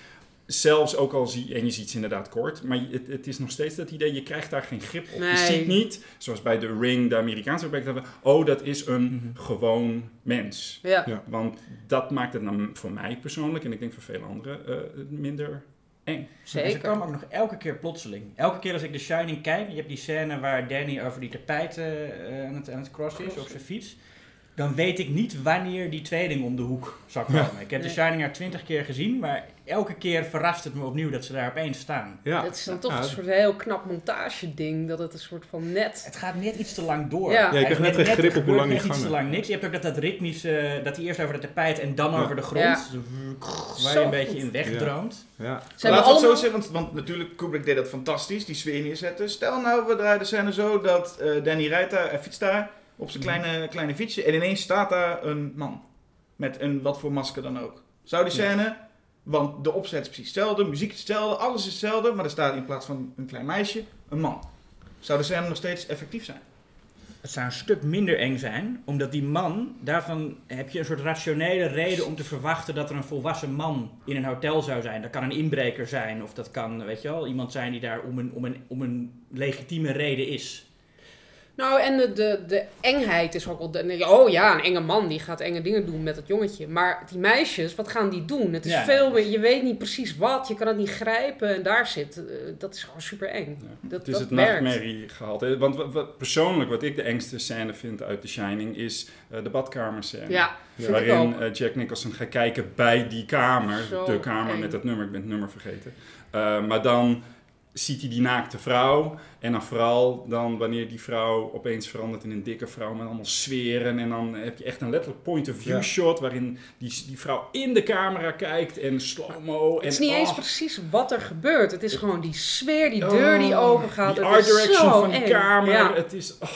zelfs ook al zie en je ziet ze inderdaad kort, maar het, het is nog steeds dat idee, je krijgt daar geen grip op. Je ziet niet, zoals bij The Ring, de Amerikaanse project hebben, oh dat is een Mhm. gewoon mens. Ja. Ja. Want dat maakt het dan voor mij persoonlijk, en ik denk voor vele anderen, eh, minder eng. En ze Zeker. komen ook nog elke keer plotseling. Elke keer als ik The Shining kijk, je hebt die scène waar Danny over die tapijt eh, aan, het, aan het crossen is op zijn fiets. Dan weet ik niet wanneer die tweeling om de hoek zal komen. Ik heb Nee. The Shining er twintig keer gezien, maar elke keer verrast het me opnieuw dat ze daar opeens staan. Ja. Dat is dan toch Ja, een soort heel knap montageding, dat het een soort van net... Het gaat net iets te lang door. Ja. Ja, je Hij krijgt is net geen grip op hoe lang die net iets te lang niks. Je hebt ook dat, dat ritmische, dat hij eerst over de tapijt en dan Ja. over de grond, waar Zo je een beetje in wegdroomt. Ja. Ze Laten hebben we het zo zeggen, want, want natuurlijk Kubrick deed dat fantastisch, die sfeer neerzetten. Stel nou, we draaien de scène zo dat eh, Danny rijdt daar, hij fietst daar op zijn kleine, kleine fietsje en ineens staat daar een man. Met een wat voor masker dan ook. Zou die scène, want de opzet is precies hetzelfde, muziek is hetzelfde, alles is hetzelfde, maar er staat in plaats van een klein meisje een man. Zou de scène nog steeds effectief zijn? Het zou een stuk minder eng zijn, omdat die man, daarvan heb je een soort rationele reden om te verwachten dat er een volwassen man in een hotel zou zijn. Dat kan een inbreker zijn, of dat kan, weet je wel, iemand zijn die daar om een, om een, om een legitieme reden is. Nou, en de, de, de engheid is ook wel... De, oh ja, een enge man die gaat enge dingen doen met dat jongetje. Maar die meisjes, wat gaan die doen? Het is Ja. veel meer... Je weet niet precies wat, je kan het niet grijpen. En daar zit... eh, dat is gewoon super eng. Ja. Dat, het is dat het nachtmerrie gehalte. Want wat, wat- persoonlijk, wat ik de engste scène vind uit The Shining, is eh, de badkamerscène. Ja, Waarin eh, Jack Nicholson gaat kijken bij die kamer, Zo de kamer eng. met dat nummer, ik ben het nummer vergeten. Maar dan ziet hij die naakte vrouw. En dan vooral dan wanneer die vrouw opeens verandert in een dikke vrouw met allemaal sferen. En dan heb je echt een letterlijk point-of-view Ja. shot waarin die, die vrouw in de camera kijkt en slow-mo. Het is en, niet eens oh, precies wat er gebeurt. Het is gewoon die sfeer, die deur die open gaat. Die art is direction zo van die eng. kamer. Ja, Het is... oh,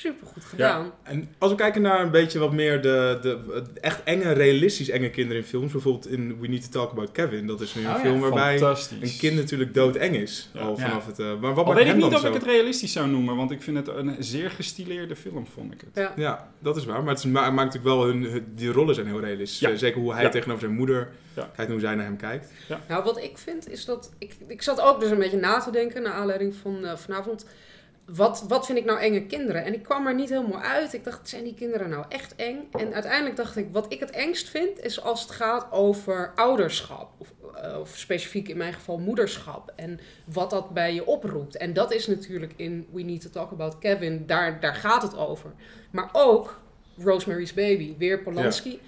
super goed gedaan. En als we kijken naar een beetje wat meer de, de echt enge, realistisch enge kinderen in films. Bijvoorbeeld in We Need to Talk About Kevin. Dat is nu een Oh ja, film waarbij een kind natuurlijk doodeng is. Ja. Al Ja. vanaf het... eh, maar wat Al weet ik niet of zo? ik het realistisch zou noemen, want ik vind het een zeer gestileerde film, vond ik het. Ja. Ja, dat is waar. Maar het ma- maakt natuurlijk wel hun, hun- die rollen zijn heel realistisch. Ja. Eh, Zeker hoe hij Ja. tegenover zijn moeder Ja. kijkt en hoe zij naar hem kijkt. Nou, wat ik vind is dat. Ik, ik zat ook dus een beetje na te denken naar aanleiding van eh, vanavond. Wat, wat vind ik nou enge kinderen? En ik kwam er niet helemaal uit. Ik dacht, zijn die kinderen nou echt eng? En uiteindelijk dacht ik, wat ik het engst vind, is als het gaat over ouderschap. Of, eh, of specifiek in mijn geval moederschap. En wat dat bij je oproept. En dat is natuurlijk in We Need to Talk About Kevin, daar, daar gaat het over. Maar ook Rosemary's Baby, weer Polanski.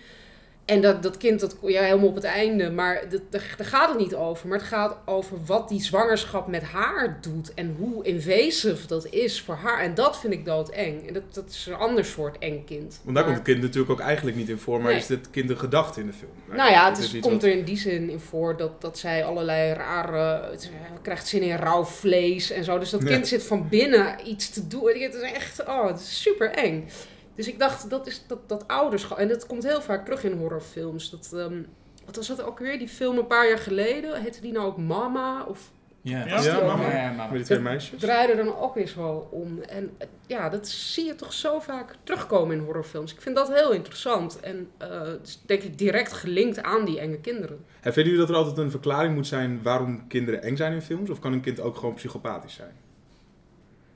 En dat, dat kind, dat, ja, helemaal op het einde, maar dat, daar, gaat het niet over. Maar het gaat over wat die zwangerschap met haar doet en hoe invasive dat is voor haar. En dat vind ik doodeng. En dat, dat is een ander soort eng kind. Want daar Maar- komt het kind natuurlijk ook eigenlijk niet in voor. Maar Nee. is dit kind een gedachte in de film? Nou ja, het is, komt wat- er in die zin in voor dat, dat zij allerlei rare... Het, eh, krijgt zin in rauw vlees en zo. Dus dat Ja. kind zit van binnen iets te doen. Het is echt... Oh, het is super eng. Dus ik dacht, dat is dat, dat ouderschap... En dat komt heel vaak terug in horrorfilms. Dat, ehm, wat was dat ook weer? Die film een paar jaar geleden. Heette die nou ook Mama? Of Ja, Ja, Ja, mama. Ja, mama. Met die twee meisjes. draaide dan ook weer zo om. En eh, ja, dat zie je toch zo vaak terugkomen in horrorfilms. Ik vind dat heel interessant. En eh, het is denk ik direct gelinkt aan die enge kinderen. En vinden jullie dat er altijd een verklaring moet zijn waarom kinderen eng zijn in films? Of kan een kind ook gewoon psychopathisch zijn?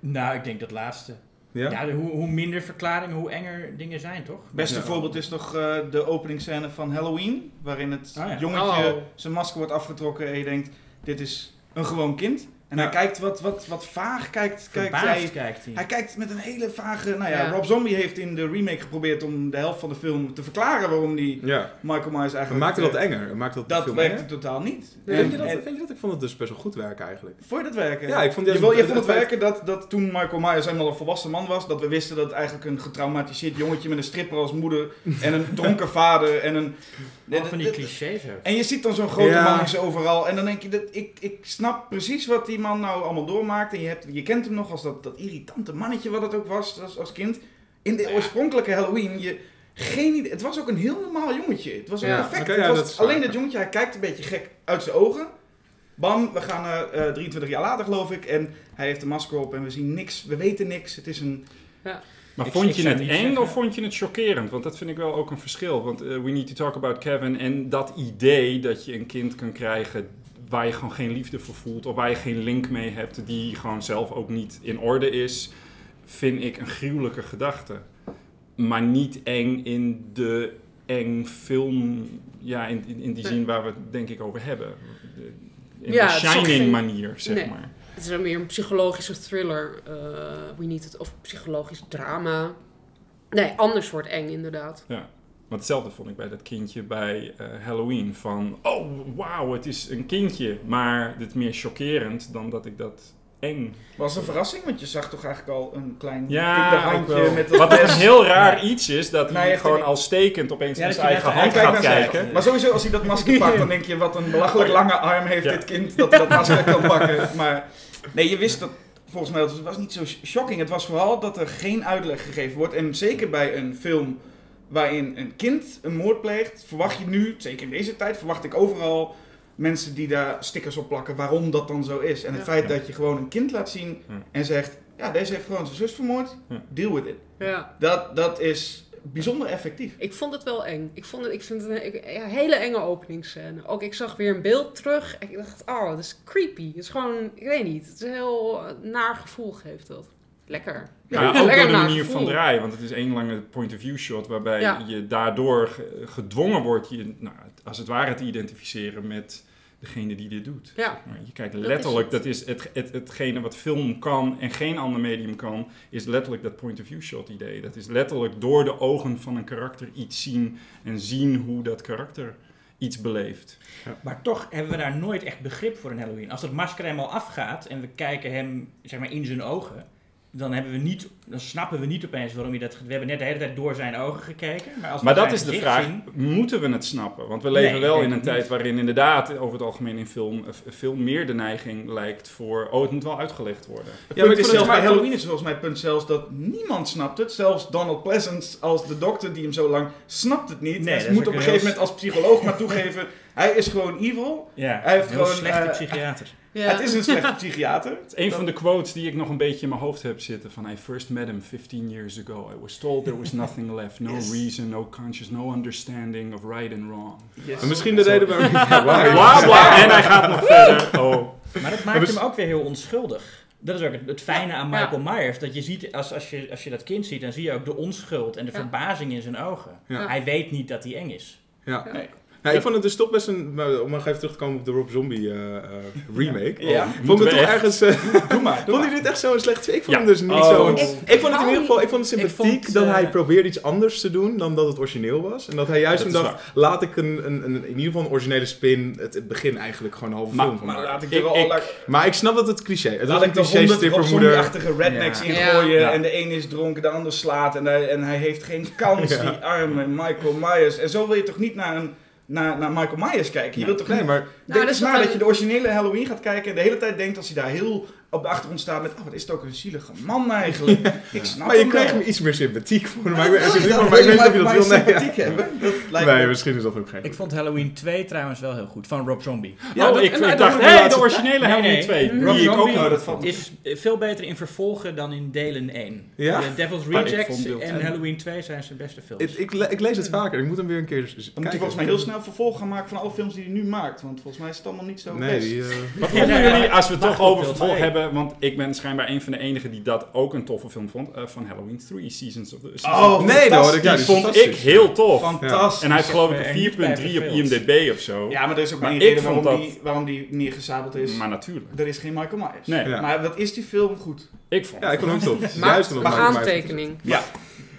Nou, ik denk dat laatste. Ja? Hoe, hoe minder verklaringen, hoe enger dingen zijn, toch? Beste Ja. voorbeeld is toch eh, de openingsscène van Halloween, waarin het Oh ja. jongetje Oh. zijn masker wordt afgetrokken en je denkt, dit is een gewoon kind. En Ja. hij kijkt wat, wat, wat vaag, kijkt, kijkt hij, kijkt hij. hij kijkt met een hele vage, nou ja, Ja. Rob Zombie heeft in de remake geprobeerd om de helft van de film te verklaren waarom die Ja. Michael Myers Maar eigenlijk... maakte dat eh, enger? Maakte dat, de Dat film werkte enger? totaal niet. Vind je, dat, En- vind je dat? Ik vond het dus best wel goed werken eigenlijk. Vond je dat werken? Ja, ik vond je, je het- vond het het- werken dat, dat toen Michael Myers eenmaal een volwassen man was, dat we wisten dat het eigenlijk een getraumatiseerd jongetje met een stripper als moeder en een dronken vader en een... Al van die clichés. En je ziet dan zo'n grote Ja. man overal. En dan denk je, dat, ik, ik snap precies wat hij die man nou allemaal doormaakt. En je, hebt, je kent hem nog als dat, dat irritante mannetje wat het ook was als, als kind. In de oorspronkelijke Halloween, je, geen idee. Het was ook een heel normaal jongetje. Het was Ja. perfect. Oké, Het ja, was dat alleen waar. dat jongetje, hij kijkt een beetje gek uit zijn ogen. Bam, we gaan naar eh 23 jaar later geloof ik. En hij heeft een masker op en we zien niks. We weten niks. Het is een... Maar Ik- vond je het eng zeggen- of vond je het chockerend? Want dat vind ik wel ook een verschil. Want eh, we need to talk about Kevin en dat idee dat je een kind kan krijgen waar je gewoon geen liefde voor voelt of waar je geen link mee hebt, die gewoon zelf ook niet in orde is, vind ik een gruwelijke gedachte. Maar niet eng in de eng film, ja, in, in, in die zin waar we het denk ik over hebben. In Ja, de Shining manier, zeg Nee. maar. Het is dan meer een psychologische thriller. eh, we need it, of psychologisch drama. Nee, ander soort eng inderdaad. Want hetzelfde vond ik bij dat kindje bij eh, Halloween. Van, oh wauw, het is een kindje. Maar dit is meer chockerend dan dat ik dat eng... Was een verrassing, want je zag toch eigenlijk al een klein Ja, wel. met Wat een heel raar iets is, dat hij gewoon al stekend opeens Ja, dat zijn eigen hand gaat kijken. Maar sowieso, als hij dat masker pakt, dan denk je wat een belachelijk lange arm heeft dit kind dat hij dat masker kan pakken. Maar nee, je wist dat volgens mij, het was niet zo shocking. Het was vooral dat er geen uitleg gegeven wordt. En zeker bij een film waarin een kind een moord pleegt, verwacht je nu, zeker in deze tijd, verwacht ik overal mensen die daar stickers op plakken waarom dat dan zo is. En het Ja. feit Ja. dat je gewoon een kind laat zien Ja. en zegt, ja, deze heeft gewoon zijn zus vermoord, Ja. deal with it. Ja. Dat, dat is bijzonder effectief. Ik vond het wel eng. Ik, vond het, ik vind het een ik- ja, hele enge openingsscène. Ook ik zag weer een beeld terug. En ik dacht, oh, dat is creepy. Het is gewoon, ik weet niet. Het is een heel naar gevoel geeft dat. Lekker. Ja, Ja, ook door de manier van draaien. Want het is één lange point-of-view shot waarbij Ja. je daardoor ge- gedwongen wordt je, nou, als het ware te identificeren met degene die dit doet. Ja. Maar je kijkt Dat letterlijk, dat is het, het, hetgene wat film kan en geen ander medium kan, is letterlijk dat point-of-view shot idee. Dat is letterlijk door de ogen van een karakter iets zien en zien hoe dat karakter iets beleeft. Maar toch hebben we daar nooit echt begrip voor in Halloween. Als dat masker helemaal afgaat en we kijken hem zeg maar, in zijn ogen, dan, hebben we niet, dan snappen we niet opeens waarom hij dat... We hebben net de hele tijd door zijn ogen gekeken. Maar, als Maar dat is de vraag, zien- moeten we het snappen? Want we leven Nee, wel in een tijd niet. waarin inderdaad over het algemeen in film eh, veel meer de neiging lijkt voor, oh het moet wel uitgelegd worden. Het Ja, maar is zelfs bij Halloween is volgens mij het punt zelfs dat niemand snapt het. Zelfs Donald Pleasance als de dokter die hem zo lang snapt het niet. Nee, moet op een gegeven moment als psycholoog maar toegeven, hij is gewoon evil. Ja, Hij heeft gewoon, slechte eh, psychiater. Ja. Het is een slechte psychiater. Het is een van de quotes die ik nog een beetje in mijn hoofd heb zitten van I first met him 15 years ago. I was told there was nothing left, no Yes. reason, no conscience, no understanding of right and wrong. Yes. En misschien de reden waarom... Bla bla, en hij gaat nog verder. Oh. Maar dat maakt hem ook weer heel onschuldig. Dat is ook het, het fijne aan Ja. Michael Myers. Dat je ziet, als, als, je, als je dat kind ziet, dan zie je ook de onschuld en de Ja. verbazing in zijn ogen. Ja. Hij weet niet dat hij eng is. Ja. Nee. Nou, ik vond het dus toch best een... Om nog even terug te komen op de Rob Zombie eh, eh, remake. Ja. Vond ik het toch echt? ergens... eh, Doe maar. Doe vond maar. je dit echt zo'n slecht? Ik vond Ja. hem dus niet Oh. zo... Ik- Ik, vond het in ieder geval... Ik vond het sympathiek vond, dat hij probeerde iets anders te doen dan dat het origineel was. En dat hij juist is dacht, laat ik een, een, een, in ieder geval een originele spin, het, het begin eigenlijk gewoon een halve Maar- film van Maar laat ik Ik- er laat, Maar ik snap dat het cliché. Het was laat een ik de cliché honderd Rob strippermoeder. Zombie-achtige rednecks Ja. ingooien. En de een is dronken, de ander slaat. En hij, en hij heeft geen kans, die arme Michael Myers. En zo wil je toch niet naar, een, naar, naar Michael Myers kijken? Je wilt toch Nee, niet... maar Denk dat eens is na dat je de originele Halloween gaat kijken en de hele tijd denkt als hij daar heel op de achtergrond staat met, oh wat is het ook een zielige man eigenlijk. Ik snap Maar je wel. me iets meer sympathiek voor. Maar ik weet, maar ik weet niet of je dat wil. Myers Nee, ja. sympathiek hebben? Dat lijkt nee, me- misschien is dat ook geen. Ik vond Halloween 2 trouwens wel heel goed, van Rob Zombie. Ja, dat- ik, en- ik dacht, hé, hey, de originele Nee, Halloween nee. 2. Rob Die ik ook Zombie Oh, dat is veel beter in vervolgen dan in delen 1. Ja? De Devil's Rejects en Halloween 2 zijn zijn beste films. Ik, ik, le- ik lees het vaker. Ik moet hem weer een keer Dan moet kijken. hij volgens mij heel snel vervolg gaan maken van alle films die hij nu maakt. Want volgens mij is het allemaal niet zo Nee, best. die... eh, Wat vonden jullie, als we het toch over vervolg twee. Hebben, want ik ben schijnbaar een van de enigen die dat ook een toffe film vond, eh, van Halloween 3, Seasons of the Oh, nee, dat ik. Ja, die vond ik heel tof. Fantastisch. En hij heeft geloof ik een niet bij 4.3 op. IMDb of zo. Ja, maar er is ook Maar maar ik reden vond waarom, dat- die, waarom die neergezabeld is. Maar natuurlijk. er is geen Michael Myers. Nee, Ja. Maar wat is die film goed? ik vond Ja, ik vond hem tof. Juist een Myers- aantekening. Ja.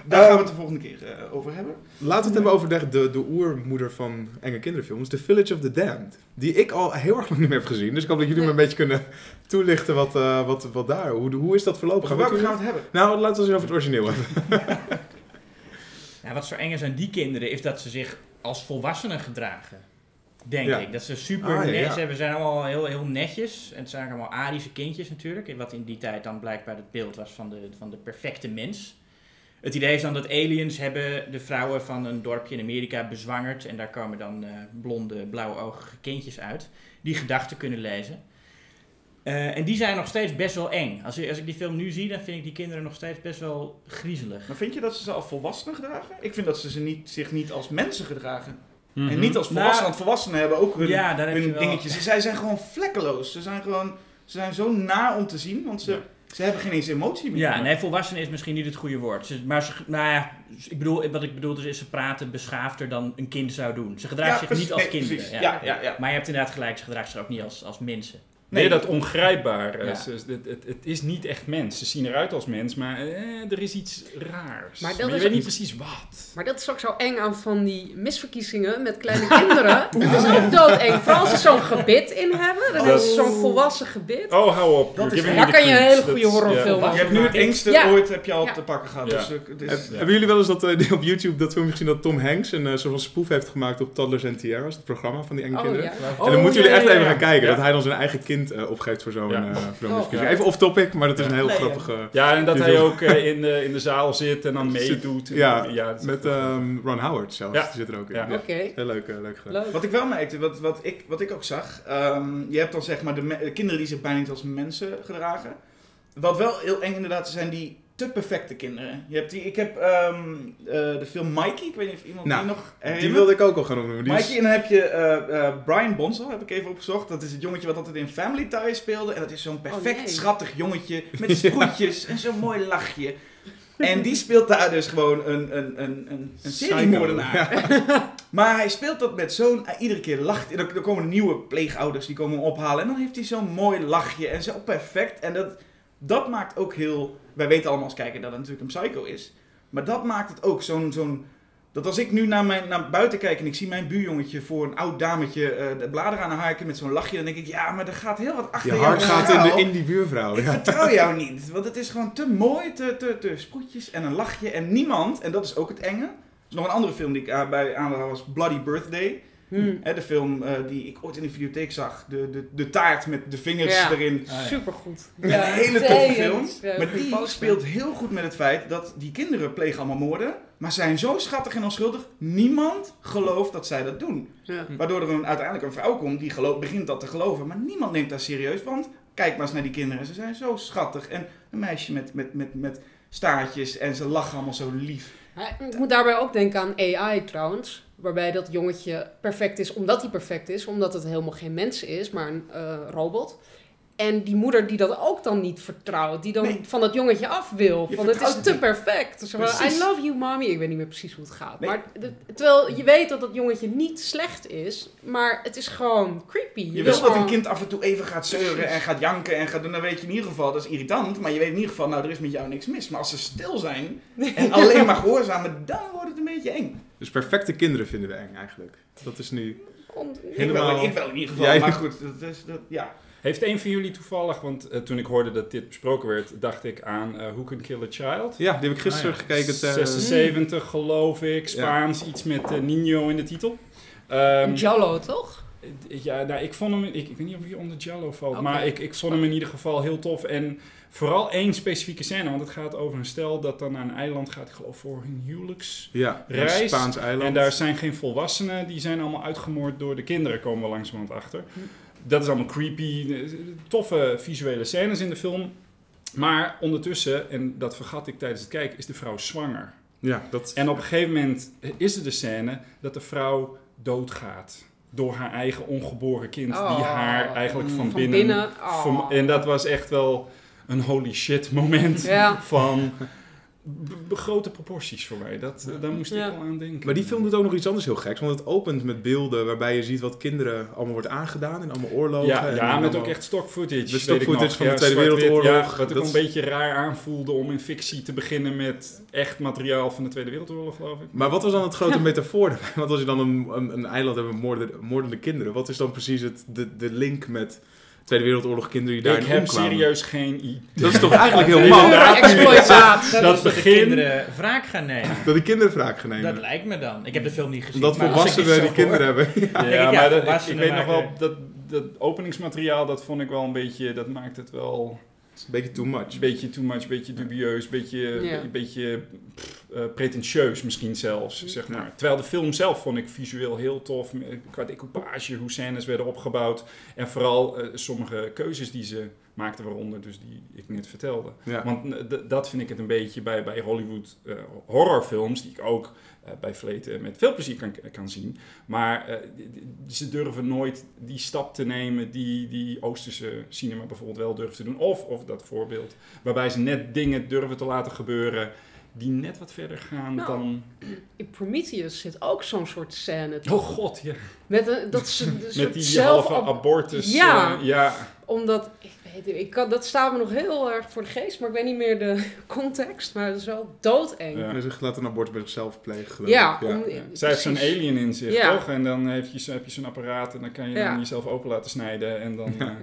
Daar gaan we het de volgende keer eh, over hebben. Laten we het hebben over de, de, de oermoeder van enge kinderfilms, The Village of the Damned. Die ik al heel erg lang niet meer heb gezien. Dus ik hoop dat jullie me een beetje kunnen toelichten wat, eh, wat, wat daar, hoe, hoe is dat verlopen? Gaan we het gaan we het hebben? Nou, laten we eens over het origineel hebben. Ja, wat zo eng is aan die kinderen is dat ze zich als volwassenen gedragen. Denk Ja. ik. Dat ze super Ah, ja, net, we zijn allemaal heel, heel netjes. En het zijn allemaal Arische kindjes natuurlijk. Wat in die tijd dan blijkbaar het beeld was van de, van de perfecte mens. Het idee is dan dat aliens hebben de vrouwen van een dorpje in Amerika bezwangerd. En daar komen dan eh, blonde, blauwe-oogige kindjes uit. Die gedachten kunnen lezen. Eh, en die zijn nog steeds best wel eng. Als, ik- als ik die film nu zie, dan vind ik die kinderen nog steeds best wel griezelig. Maar vind je dat ze ze als volwassenen gedragen? Ik vind dat ze, ze niet, zich niet als mensen gedragen. Mhm. En niet als volwassenen, Nou, want volwassenen hebben ook hun, Ja, wel... dingetjes. Ze- Zij zijn gewoon vlekkeloos. Ze zijn gewoon ze zijn zo na om te zien, want ze, Ja. Ze hebben geen eens emotie meer. Ja, nee, volwassenen is misschien niet het goede woord. Ze, maar ze, nou ja, ik bedoel, wat ik bedoel dus is ze praten beschaafder dan een kind zou doen. Ze gedragen zich precies. niet als Nee, kinderen. Ja. Ja, ja. Maar je hebt inderdaad gelijk, ze gedragen zich ook niet als, als mensen. Nee, dat ongrijpbaar. Ja. eh, ze- het, het, het is niet echt mens. Ze zien eruit als mens, maar eh, er is iets raars. Maar dat je is weet niet precies wat. Maar dat is ook zo eng aan van die misverkiezingen met kleine kinderen. Dat is ook doodeng. Vooral als ze zo'n gebit in hebben. Dan Oh. ze zo'n volwassen gebit. Oh, hou op. Dat is- daar kan je een hele goede is- horrorfilm ja. Je hebt nu het engste Ja. ooit heb je al Ja. te pakken gehad. Ja. Dus, eh, dus-. Hebben jullie wel eens dat, eh, op YouTube dat filmpje gezien dat Tom Hanks een soort van spoef heeft gemaakt op Toddlers and Tiaras, het programma van die enge Oh, kinderen? ja. En Oh, dan moeten ja, jullie echt ja, even gaan kijken, dat hij dan zijn eigen kind eh, opgeeft voor zo'n Ja. eh. Oh. Even off topic, maar dat is een heel Nee, ja. grappige... Ja, en dat hij ook eh, in, de, in de zaal zit en dan meedoet. ja, is Met ehm, Ron Howard zelfs, Ja. die zit er ook in. Ja. Ja. Oké, Heel leuk, leuk gedaan. leuk. Wat ik wel merkte, wat, wat, ik, wat ik ook zag, ehm, je hebt dan zeg maar de, de kinderen die zich bijna niet als mensen gedragen. Wat wel heel eng inderdaad zijn die te perfecte kinderen. Je hebt die, ik heb ehm, eh, de film Mikey, ik weet niet of iemand Nou, die nog Die wilde ik ook al gaan is- Mikey, en dan heb je eh, eh, Brian Bonsall, heb ik even opgezocht. Dat is het jongetje wat altijd in Family Ties speelde. En dat is zo'n perfect nee. schattig jongetje met sproetjes en zo'n mooi lachje. En die speelt daar dus gewoon een, een, een, een, een seriemoordenaar. Maar hij speelt dat met zo'n... Iedere keer lacht er, er komen nieuwe pleegouders die komen hem ophalen. En dan heeft hij zo'n mooi lachje en zo perfect. En dat, dat maakt ook heel... Wij weten allemaal als kijker dat het natuurlijk een psycho is. Maar dat maakt het ook zo'n... zo'n dat als ik nu naar, mijn, naar buiten kijk en ik zie mijn buurjongetje voor een oud dametje eh, de bladeren aan de harken met zo'n lachje, dan denk ik, ja, maar er gaat heel wat achter Je hart gaat in, de, in die buurvrouw. Ik Ja. vertrouw jou niet, want het is gewoon te mooi, te, te, te sproetjes en een lachje. En niemand, en dat is ook het enge. Er is nog een andere film die ik uh, bij aanhaal was Bloody Birthday. Hmm. Hè, de film eh, die ik ooit in de videotheek zag. De, de, de taart met de vingers Ja. erin. Ah, ja. Supergoed. Een hele toffe film. Ja, Maar die speelt heel goed met het feit dat die kinderen plegen allemaal moorden. Maar zijn zo schattig en onschuldig. Niemand gelooft dat zij dat doen. Ja. Waardoor er een, uiteindelijk een vrouw komt die geloof, begint dat te geloven. Maar niemand neemt dat serieus. Want kijk maar eens naar die kinderen. Ze zijn zo schattig. En een meisje met, met, met, met staartjes. En ze lachen allemaal zo lief. Ik moet daarbij ook denken aan AI trouwens. Waarbij dat jongetje perfect is omdat hij perfect is. Omdat het helemaal geen mens is, maar een eh, robot. En die moeder die dat ook dan niet vertrouwt. Die dan Nee. van dat jongetje af wil. Je Van het is te niet. perfect. Dus. I love you mommy. Ik weet niet meer precies hoe het gaat. Nee. Maar de- terwijl je weet dat dat jongetje niet slecht is. Maar het is gewoon creepy. Je wil wil dat een kind af en toe even gaat zeuren en gaat janken en gaat doen. Dan weet je in ieder geval, dat is irritant. Maar je weet in ieder geval, nou er is met jou niks mis. Maar als ze stil zijn en alleen maar gehoorzamen, dan wordt het een beetje eng. Dus perfecte kinderen vinden we eng eigenlijk. Dat is nu... On- Ik Helemaal- wel, ik wel in ieder geval. Jij- Maar goed, dat is, dat, ja. Heeft een van jullie toevallig, want eh, toen ik hoorde dat dit besproken werd, dacht ik aan eh Who Can Kill a Child? Ja, die heb ik gisteren Ah, ja. gekeken. het, eh, 76 geloof ik, Spaans, iets met Nino in de titel. Ehm, Jallo, toch? ja, nou, ik vond hem, ik, ik weet niet of hij onder Jallo valt, maar ik, ik vond hem in ieder geval heel tof. En vooral één specifieke scène, want het gaat over een stel dat dan naar een eiland gaat, ik geloof voor hun huwelijks. ja, een. Spaans eiland. En daar zijn geen volwassenen, die zijn allemaal uitgemoord door de kinderen, komen we langzamerhand achter. Hm. Dat is allemaal creepy, toffe visuele scènes in de film. Maar ondertussen, en dat vergat ik tijdens het kijken, is de vrouw zwanger. Ja, dat... En op een gegeven moment is er de scène dat de vrouw doodgaat. Door haar eigen ongeboren kind, die Oh. haar eigenlijk van, Van binnen... binnen. oh. En dat was echt wel een holy shit moment Ja. van grote proporties voor mij. Dat, eh, daar moest ik wel aan denken. Maar die film doet ook nog iets anders heel geks. Want het opent met beelden waarbij je ziet wat kinderen allemaal wordt aangedaan. En allemaal oorlogen. Ja, en ja met allemaal- ook echt stock footage. De stock ik footage van de Tweede Wereldoorlog. Ja, wat ook Dat- een beetje raar aanvoelde om in fictie te beginnen met echt materiaal van de Tweede Wereldoorlog, geloof ik. Maar wat was dan het grote metafoor daarbij? Want als je dan een, een, een eiland hebt met moordende, moordende kinderen, wat is dan precies het, de, de link met Tweede Wereldoorlog kinderen die daarin Ik heb omkwamen. serieus geen idee. Dat is toch eigenlijk heel? Exploitatie. Dat, Dat dat de kinderen wraak gaan nemen. Dat die kinderen wraak gaan Dat nemen. lijkt me dan. Ik heb de film niet gezien. Dit volwassenen die hoor- kinderen hebben. Ja, ja, maar dat, ik, ik weet nog wel, dat, dat openingsmateriaal, dat vond ik wel een beetje, dat maakt het wel is een beetje too much. een beetje too much, een beetje dubieus, een beetje, beetje pff, eh, pretentieus misschien zelfs, zeg maar. Terwijl de film zelf vond ik visueel heel tof, qua decoupage, hoe scènes werden opgebouwd en vooral eh, sommige keuzes die ze maakten, waaronder dus die ik net vertelde. Ja. Want eh, dat vind ik het een beetje bij, bij Hollywood eh, horrorfilms, die ik ook bij Vleten met veel plezier kan, kan zien. Maar eh, ze durven nooit die stap te nemen die, die Oosterse cinema bijvoorbeeld wel durft te doen. Of, of dat voorbeeld, waarbij ze net dingen durven te laten gebeuren die net wat verder gaan Nou, dan... In Prometheus zit ook zo'n soort scène. Oh toch? god, ja. Met, een, dat ze Met die halve abortus. Ja. eh, ja. Omdat, ik ik kan, dat staat me nog heel erg voor de geest, maar ik weet niet meer de context. Maar het is wel doodeng. Ja. En ze laten een abortus bij zichzelf plegen. Ja, om- Zij heeft zo'n alien in zich, Ja. toch? En dan heb je, heb je zo'n apparaat en dan kan je Ja. dan jezelf open laten snijden. En dan... eh,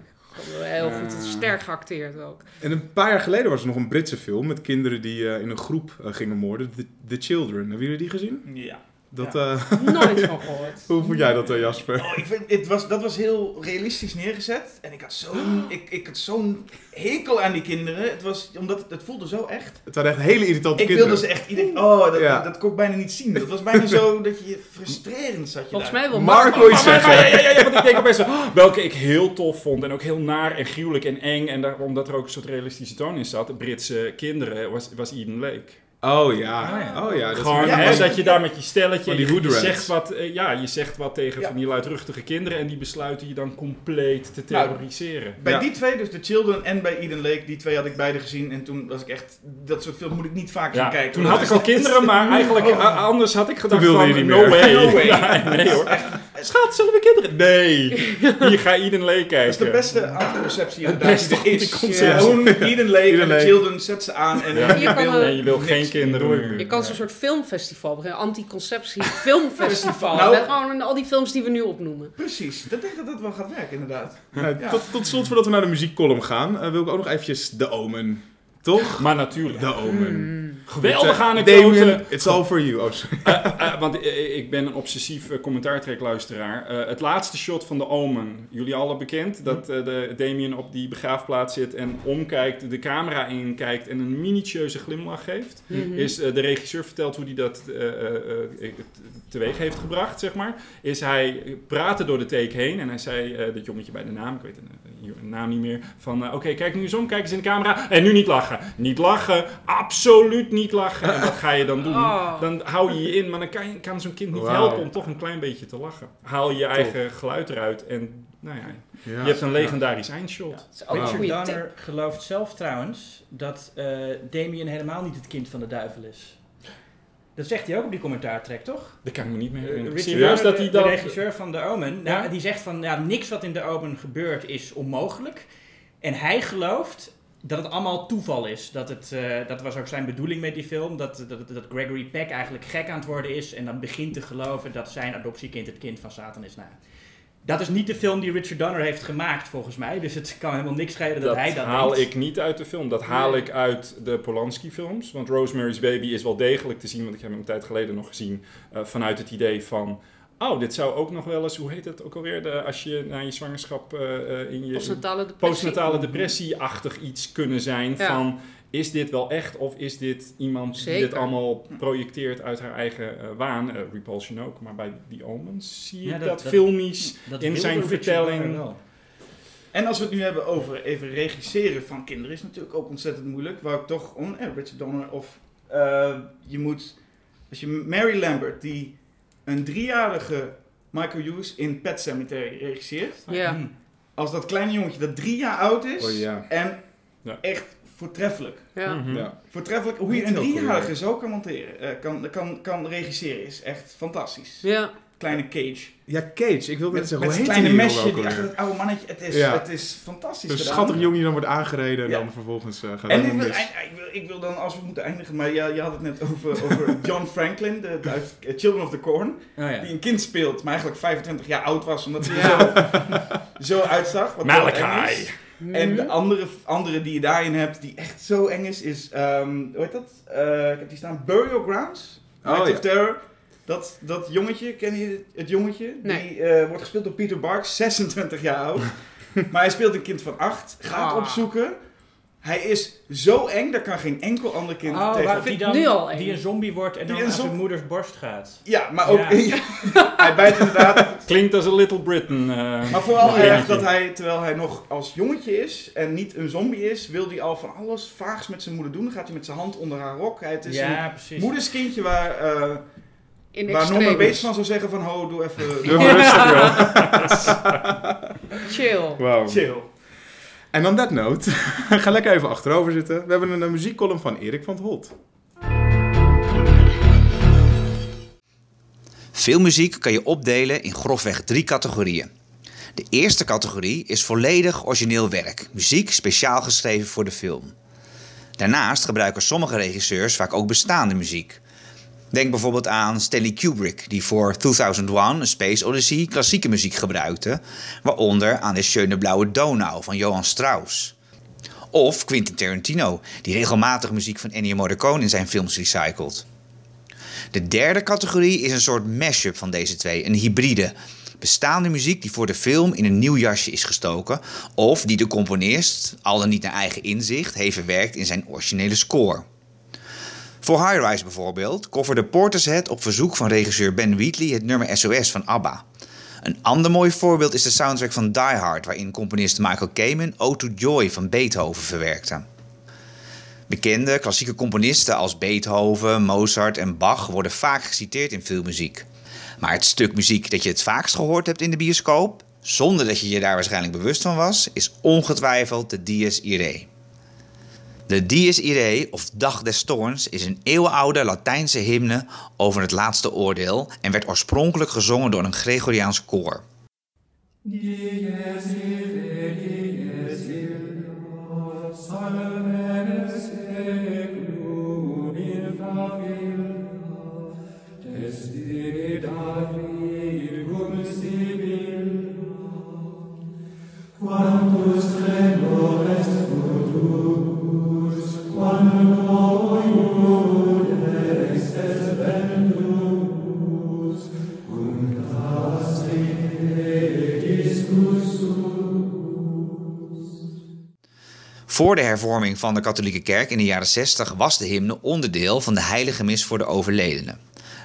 Heel goed, sterk geacteerd ook. En een paar jaar geleden was er nog een Britse film met kinderen die eh, in een groep eh, gingen moorden. The, The Children. Hebben jullie die gezien? Ja. Dat, Ja. eh, Nooit van gehoord. hoe vond jij dat, eh, Jasper? Oh, ik vind, het was, dat was heel realistisch neergezet. En ik had zo'n ik, ik had zo'n hekel aan die kinderen. Het, was, omdat het, het voelde zo echt. Het waren echt hele irritante Ik kinderen. wilde ze echt... Ik denk, oh, dat, Ja. dat kon ik bijna niet zien. Dat was bijna zo dat je frustrerend zat je Volgens daar. mij wel wil iets zeggen. ja, ja, ja, want ik denk opeens oh, welke ik heel tof vond en ook heel naar en gruwelijk en eng. En daar, omdat er ook een soort realistische toon in zat, Britse kinderen, was, was Eden Lake. Oh ja. Ah, ja. Oh ja. Dat is Gewoon, Ja, hè, dat je daar met je stelletje, die je, je zegt wat, eh, ja, je zegt wat tegen Ja. van die luidruchtige kinderen en die besluiten je dan compleet te Nou, terroriseren. Bij Ja. die twee, dus The Children en bij Eden Lake, die twee had ik beide gezien. En toen was ik echt... Dat soort film moet ik niet vaak gaan Ja, kijken. toen had ik al kinderen, maar eigenlijk Oh. eh, anders had ik gedacht wilde van, je niet no way. No way. Nee, nee hoor. Schat, zullen we kinderen? Nee. Hier ga Eden Lake kijken. Dat is de beste anticonceptie Het inderdaad beste is. anticonceptie. Gewoon Eden Lake en The Lake. Children, zet ze aan en Ja. Je je kan, wil... eh, je wil geen niks kinderen. Je kan zo'n soort filmfestival beginnen, anticonceptie filmfestival. Nou- met gewoon al die films die we nu opnoemen. Precies, dat denk ik dat dat wel gaat werken inderdaad. Nou, Ja. tot, tot slot, voordat we naar de muziekcolumn gaan, eh, wil ik ook nog eventjes The Omen. Toch? Maar natuurlijk. The Omen. Hmm. Anekdote. Damien, it's all for you. Oh, sorry. Eh, eh, want eh, ik ben een obsessief uh, commentaartrekluisteraar. Eh, het laatste shot van de Omen, jullie alle bekend, dat eh, de Damien op die begraafplaats zit en omkijkt, de camera inkijkt en een minutieuze glimlach geeft. Mhm. Is de regisseur vertelt hoe hij dat eh, eh, eh, teweeg heeft gebracht, zeg maar. Is hij praatte door de take heen en hij zei, eh dat jongetje bij de naam, ik weet de, de naam niet meer, van eh, oké, kijk nu eens om, kijk eens in de camera en nu niet lachen. Niet lachen, absoluut niet lachen. En wat ga je dan doen? Oh. Dan hou je je in, maar dan kan, je, kan zo'n kind niet helpen om toch een klein beetje te lachen. Haal je je eigen geluid eruit en nou ja, Ja. je hebt een legendarisch eindshot. Een Richard Donner gelooft zelf trouwens dat eh Damien helemaal niet het kind van de duivel is. Dat zegt hij ook op die commentaartrack, toch? Dat kan ik me niet meer Eh, herinneren. Serieus dat hij de, dat... de regisseur van The Omen, nou, Ja? die zegt van ja, niks wat in The Omen gebeurt is onmogelijk. En hij gelooft dat het allemaal toeval is. Dat, het, eh, dat was ook zijn bedoeling met die film. Dat, dat, dat Gregory Peck eigenlijk gek aan het worden is. En dan begint te geloven dat zijn adoptiekind het kind van Satan is. Nou, dat is niet de film die Richard Donner heeft gemaakt, volgens mij. Dus het kan helemaal niks schelen dat, Dat hij dat haal denkt. ik niet uit de film. Dat haal Nee. ik uit de Polanski-films. Want Rosemary's Baby is wel degelijk te zien, want ik heb hem een tijd geleden nog gezien. eh, vanuit het idee van. Oh, dit zou ook nog wel eens, hoe heet het ook alweer? De, als je na je zwangerschap eh, eh, in je Postnatale depressie. postnatale depressie-achtig iets kunnen zijn. Ja. Van is dit wel echt of is dit iemand die dit allemaal projecteert uit haar eigen eh, waan? Eh, Repulsion ook, maar bij die Omens zie je Ja, dat, filmisch. Dat in zijn vertelling-. En als we het nu hebben over even regisseren van kinderen, is natuurlijk ook ontzettend moeilijk. Waar ik toch on, eh, Richard Donner of eh, je moet, als je Mary Lambert, die een driejarige Michael Hughes in Pet Cemetery regisseert, Ja. Als dat kleine jongetje dat drie jaar oud is Oh ja. en Ja. echt voortreffelijk. Ja. Mhm. ja. Voortreffelijk, hoe je een driejarige zo kan monteren, eh, kan, kan, kan regisseren, is echt fantastisch. Ja. kleine Cage. Ja, Cage. Ik wil net Met, zeggen, met hoe heet kleine die mesje, die achter het oude mannetje. Het is, Ja. het is fantastisch Een gedaan. schattig jongen die dan wordt aangereden en Ja. dan vervolgens eh, gaat En het ik wil, ik, wil, ik wil dan, als we moeten eindigen, maar ja, je had het net over, over John Franklin, de, de uit eh, Children of the Corn, Oh ja. die een kind speelt, maar eigenlijk 25 jaar oud was, omdat hij Ja. zo, zo uitzag. wat heel eng Malachi. En de andere, andere die je daarin hebt, die echt zo eng is, is, ehm, hoe heet dat? Eh, ik heb die staan, Burial Grounds, Oh, Night ja. of Terror. Dat, dat jongetje, ken je het jongetje? Nee. Die eh, wordt gespeeld door Peter Barks, 26 jaar oud. maar hij speelt een kind van 8, gaat Ah. opzoeken. Hij is zo eng, daar kan geen enkel ander kind Oh, tegen. waar, die, dan, nu al eng. die een zombie wordt en Die dan een aan zijn moeders borst gaat. Ja, maar ook... Ja. hij bijt inderdaad... Klinkt als een Little Britain. eh. Maar vooral erg dat hij, terwijl hij nog als jongetje is en niet een zombie is, wil hij al van alles vaags met zijn moeder doen. Dan gaat hij met zijn hand onder haar rok. Hij, het is Ja, een precies. moederskindje waar, eh In waar Norman extremis. Bates van zou zeggen van, ho, doe even... Doe maar rustig, joh. Chill. Wauw. Chill. En on that note, ga lekker even achterover zitten. We hebben een, muziekcolumn van Erik van het Holt. Filmmuziek kan je opdelen in grofweg drie categorieën. De eerste categorie is volledig origineel werk, muziek speciaal geschreven voor de film. Daarnaast gebruiken sommige regisseurs vaak ook bestaande muziek. Denk bijvoorbeeld aan Stanley Kubrick, die voor 2001 A Space Odyssey klassieke muziek gebruikte, waaronder aan de Schöne Blauwe Donau van Johann Strauss. Of Quentin Tarantino, die regelmatig muziek van Ennio Morricone in zijn films recycelt. De derde categorie is een soort mashup van deze twee, een hybride. Bestaande muziek die voor de film in een nieuw jasje is gestoken, of die de componist, al dan niet naar eigen inzicht, heeft verwerkt in zijn originele score. Voor High Rise bijvoorbeeld coverde Portishead op verzoek van regisseur Ben Wheatley het nummer SOS van ABBA. Een ander mooi voorbeeld is de soundtrack van Die Hard, waarin componist Michael Kamen Ode to Joy van Beethoven verwerkte. Bekende klassieke componisten als Beethoven, Mozart en Bach worden vaak geciteerd in filmmuziek. Maar het stuk muziek dat je het vaakst gehoord hebt in de bioscoop, zonder dat je je daar waarschijnlijk bewust van was, is ongetwijfeld de Dies Irae. De Dies Irae, of Dag des Toorns, is een eeuwenoude Latijnse hymne over het laatste oordeel en werd oorspronkelijk gezongen door een Gregoriaans koor. Voor de hervorming van de katholieke kerk in de jaren 60 was de hymne onderdeel van de heilige mis voor de overledenen.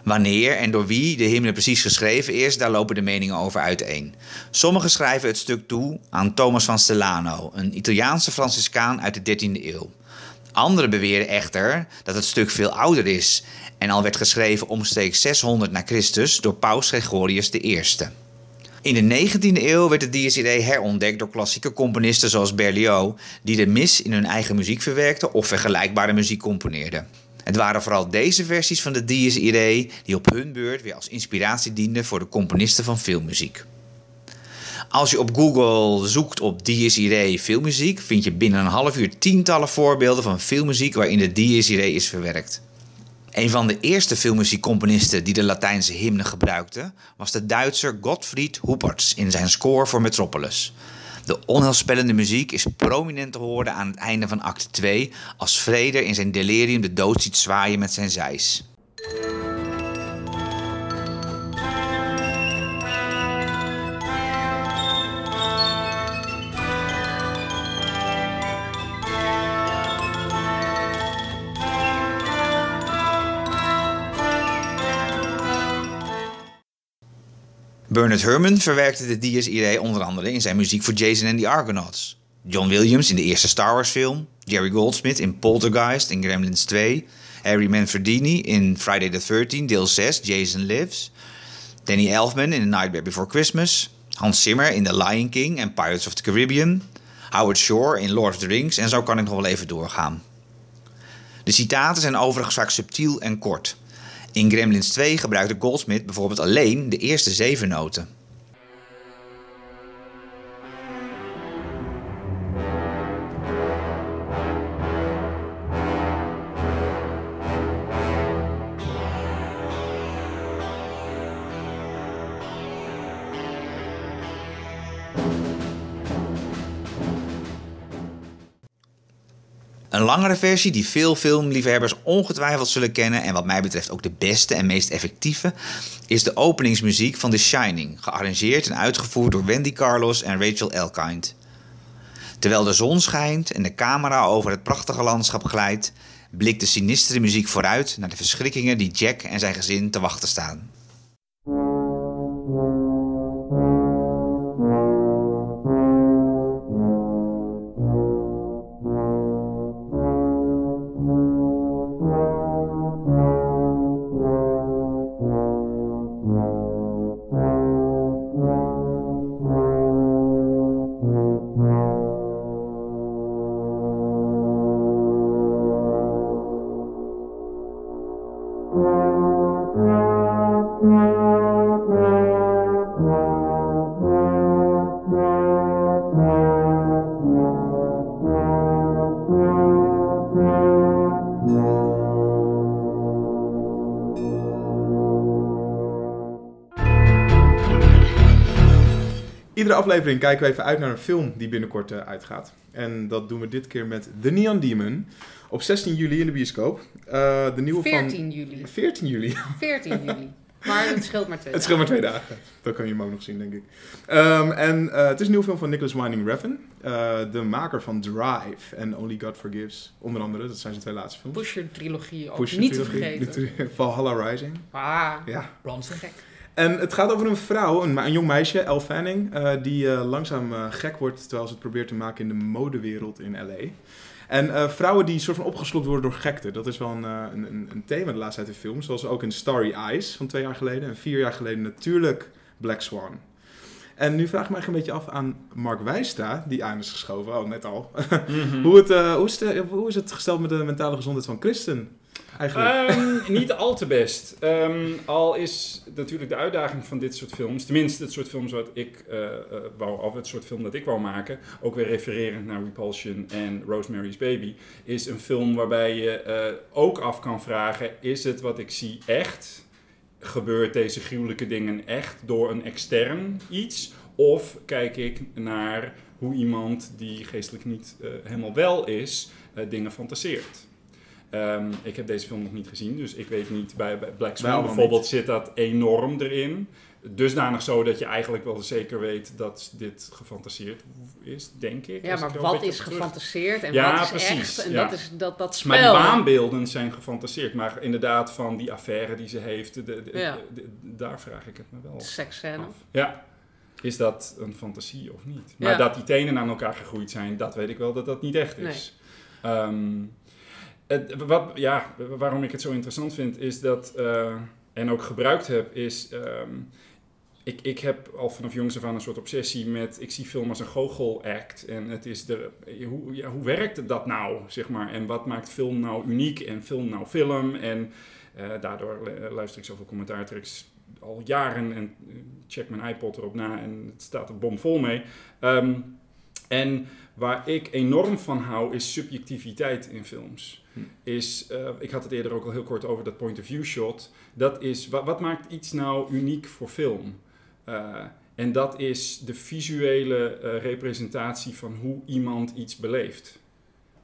Wanneer en door wie de hymne precies geschreven is, daar lopen de meningen over uiteen. Sommigen schrijven het stuk toe aan Thomas van Stellano, een Italiaanse Franciscaan uit de 13e eeuw. Anderen beweren echter dat het stuk veel ouder is en al werd geschreven omstreeks 600 na Christus door paus Gregorius I. In de 19e eeuw werd het Dies herontdekt door klassieke componisten zoals Berlioz, die de mis in hun eigen muziek verwerkten of vergelijkbare muziek componeerden. Het waren vooral deze versies van de Dies Irae die op hun beurt weer als inspiratie dienden voor de componisten van filmmuziek. Als je op Google zoekt op Dies Irae filmmuziek, vind je binnen een half uur tientallen voorbeelden van filmmuziek waarin de Dies Irae is verwerkt. Een van de eerste filmmuziekcomponisten die de Latijnse hymne gebruikte, was de Duitser Gottfried Huppertz in zijn score voor Metropolis. De onheilspellende muziek is prominent te horen aan het einde van act 2, als Vreder in zijn delirium de dood ziet zwaaien met zijn zeis. Bernard Herrmann verwerkte de Dies Irae onder andere in zijn muziek voor Jason and the Argonauts. John Williams in de eerste Star Wars film, Jerry Goldsmith in Poltergeist in Gremlins 2, Harry Manfredini in Friday the 13th deel 6 Jason Lives, Danny Elfman in The Nightmare Before Christmas, Hans Zimmer in The Lion King en Pirates of the Caribbean, Howard Shore in Lord of the Rings en zo kan ik nog wel even doorgaan. De citaten zijn overigens vaak subtiel en kort. In Gremlins 2 gebruikte Goldsmith bijvoorbeeld alleen de eerste zeven noten. Langere versie die veel filmliefhebbers ongetwijfeld zullen kennen en wat mij betreft ook de beste en meest effectieve, is de openingsmuziek van The Shining, gearrangeerd en uitgevoerd door Wendy Carlos en Rachel Elkind. Terwijl de zon schijnt en de camera over het prachtige landschap glijdt, blikt de sinistere muziek vooruit naar de verschrikkingen die Jack en zijn gezin te wachten staan. Aflevering kijken we even uit naar een film die binnenkort uh, uitgaat. En dat doen we dit keer met The Neon Demon. Op 16 juli in de bioscoop. Uh, de nieuwe 14 van... juli. 14 juli. 14 juli. Maar het scheelt maar twee Het scheelt maar twee dagen. Dat kan je hem ook nog zien, denk ik. Um, en uh, het is een nieuwe film van Nicholas Winding Refn. de maker van Drive en Only God Forgives. Onder andere, dat zijn zijn twee laatste films. Pusher-trilogie ook Pusher niet trilogie, te vergeten. Valhalla Rising. Ah, Ja. Bronson. gek. En het gaat over een vrouw, een, een jong meisje, Elle Fanning, uh, die uh, langzaam uh, gek wordt terwijl ze het probeert te maken in de modewereld in LA. En vrouwen die soort van opgeslokt worden door gekte, dat is wel een, een, een thema de laatste tijd in films. Zoals ook in Starry Eyes van twee jaar geleden en vier jaar geleden natuurlijk Black Swan. En nu vraag ik me echt een beetje af aan Mark Wijsta, die aan is geschoven, oh net al. mm -hmm. hoe, het, hoe, is het, hoe is het gesteld met de mentale gezondheid van Christen? Um, niet al te best. Um, al is natuurlijk de uitdaging van dit soort films, tenminste het soort films wat ik uh, uh, wou, of het soort film dat ik wou maken, ook weer refererend naar Repulsion en Rosemary's Baby, is een film waarbij je uh, ook af kan vragen: is het wat ik zie echt? Gebeurt deze gruwelijke dingen echt door een extern iets? Of kijk ik naar hoe iemand die geestelijk niet helemaal wel is, dingen fantaseert? Um, ik heb deze film nog niet gezien, dus ik weet niet. Bij, bij Black Swan bijvoorbeeld niet. zit dat enorm erin. Dusdanig zo dat je eigenlijk wel zeker weet dat dit gefantaseerd is, denk ik. Ja, maar wat is gefantaseerd en ja, wat is precies, echt? En ja. dat is dat, dat spel. Maar die waanbeelden zijn gefantaseerd. Maar inderdaad, van die affaire die ze heeft, de, de, Ja. de- de- daar vraag ik het me wel Seksscène. af. Ja. Is dat een fantasie of niet? Maar Ja. dat die tenen aan elkaar gegroeid zijn, dat weet ik wel dat dat niet echt is. Ehm, het, wat, ja, waarom ik het zo interessant vind, is dat, eh, en ook gebruikt heb, is... ehm, ik, ik heb al vanaf jongs af aan een soort obsessie met... Ik zie film als een goochelact. En het is de, hoe, ja, hoe werkt dat nou, zeg maar? En wat maakt film nou uniek en film nou film? En eh, daardoor luister ik zoveel commentaartracks al jaren en eh, check mijn iPod erop na en het staat er bomvol mee. Ehm, en waar ik enorm van hou is subjectiviteit in films. Hm. Is, eh, ik had het eerder ook al heel kort over dat point of view shot. Dat is, wat, wat maakt iets nou uniek voor film? Uh, en dat is de visuele uh, representatie van hoe iemand iets beleeft.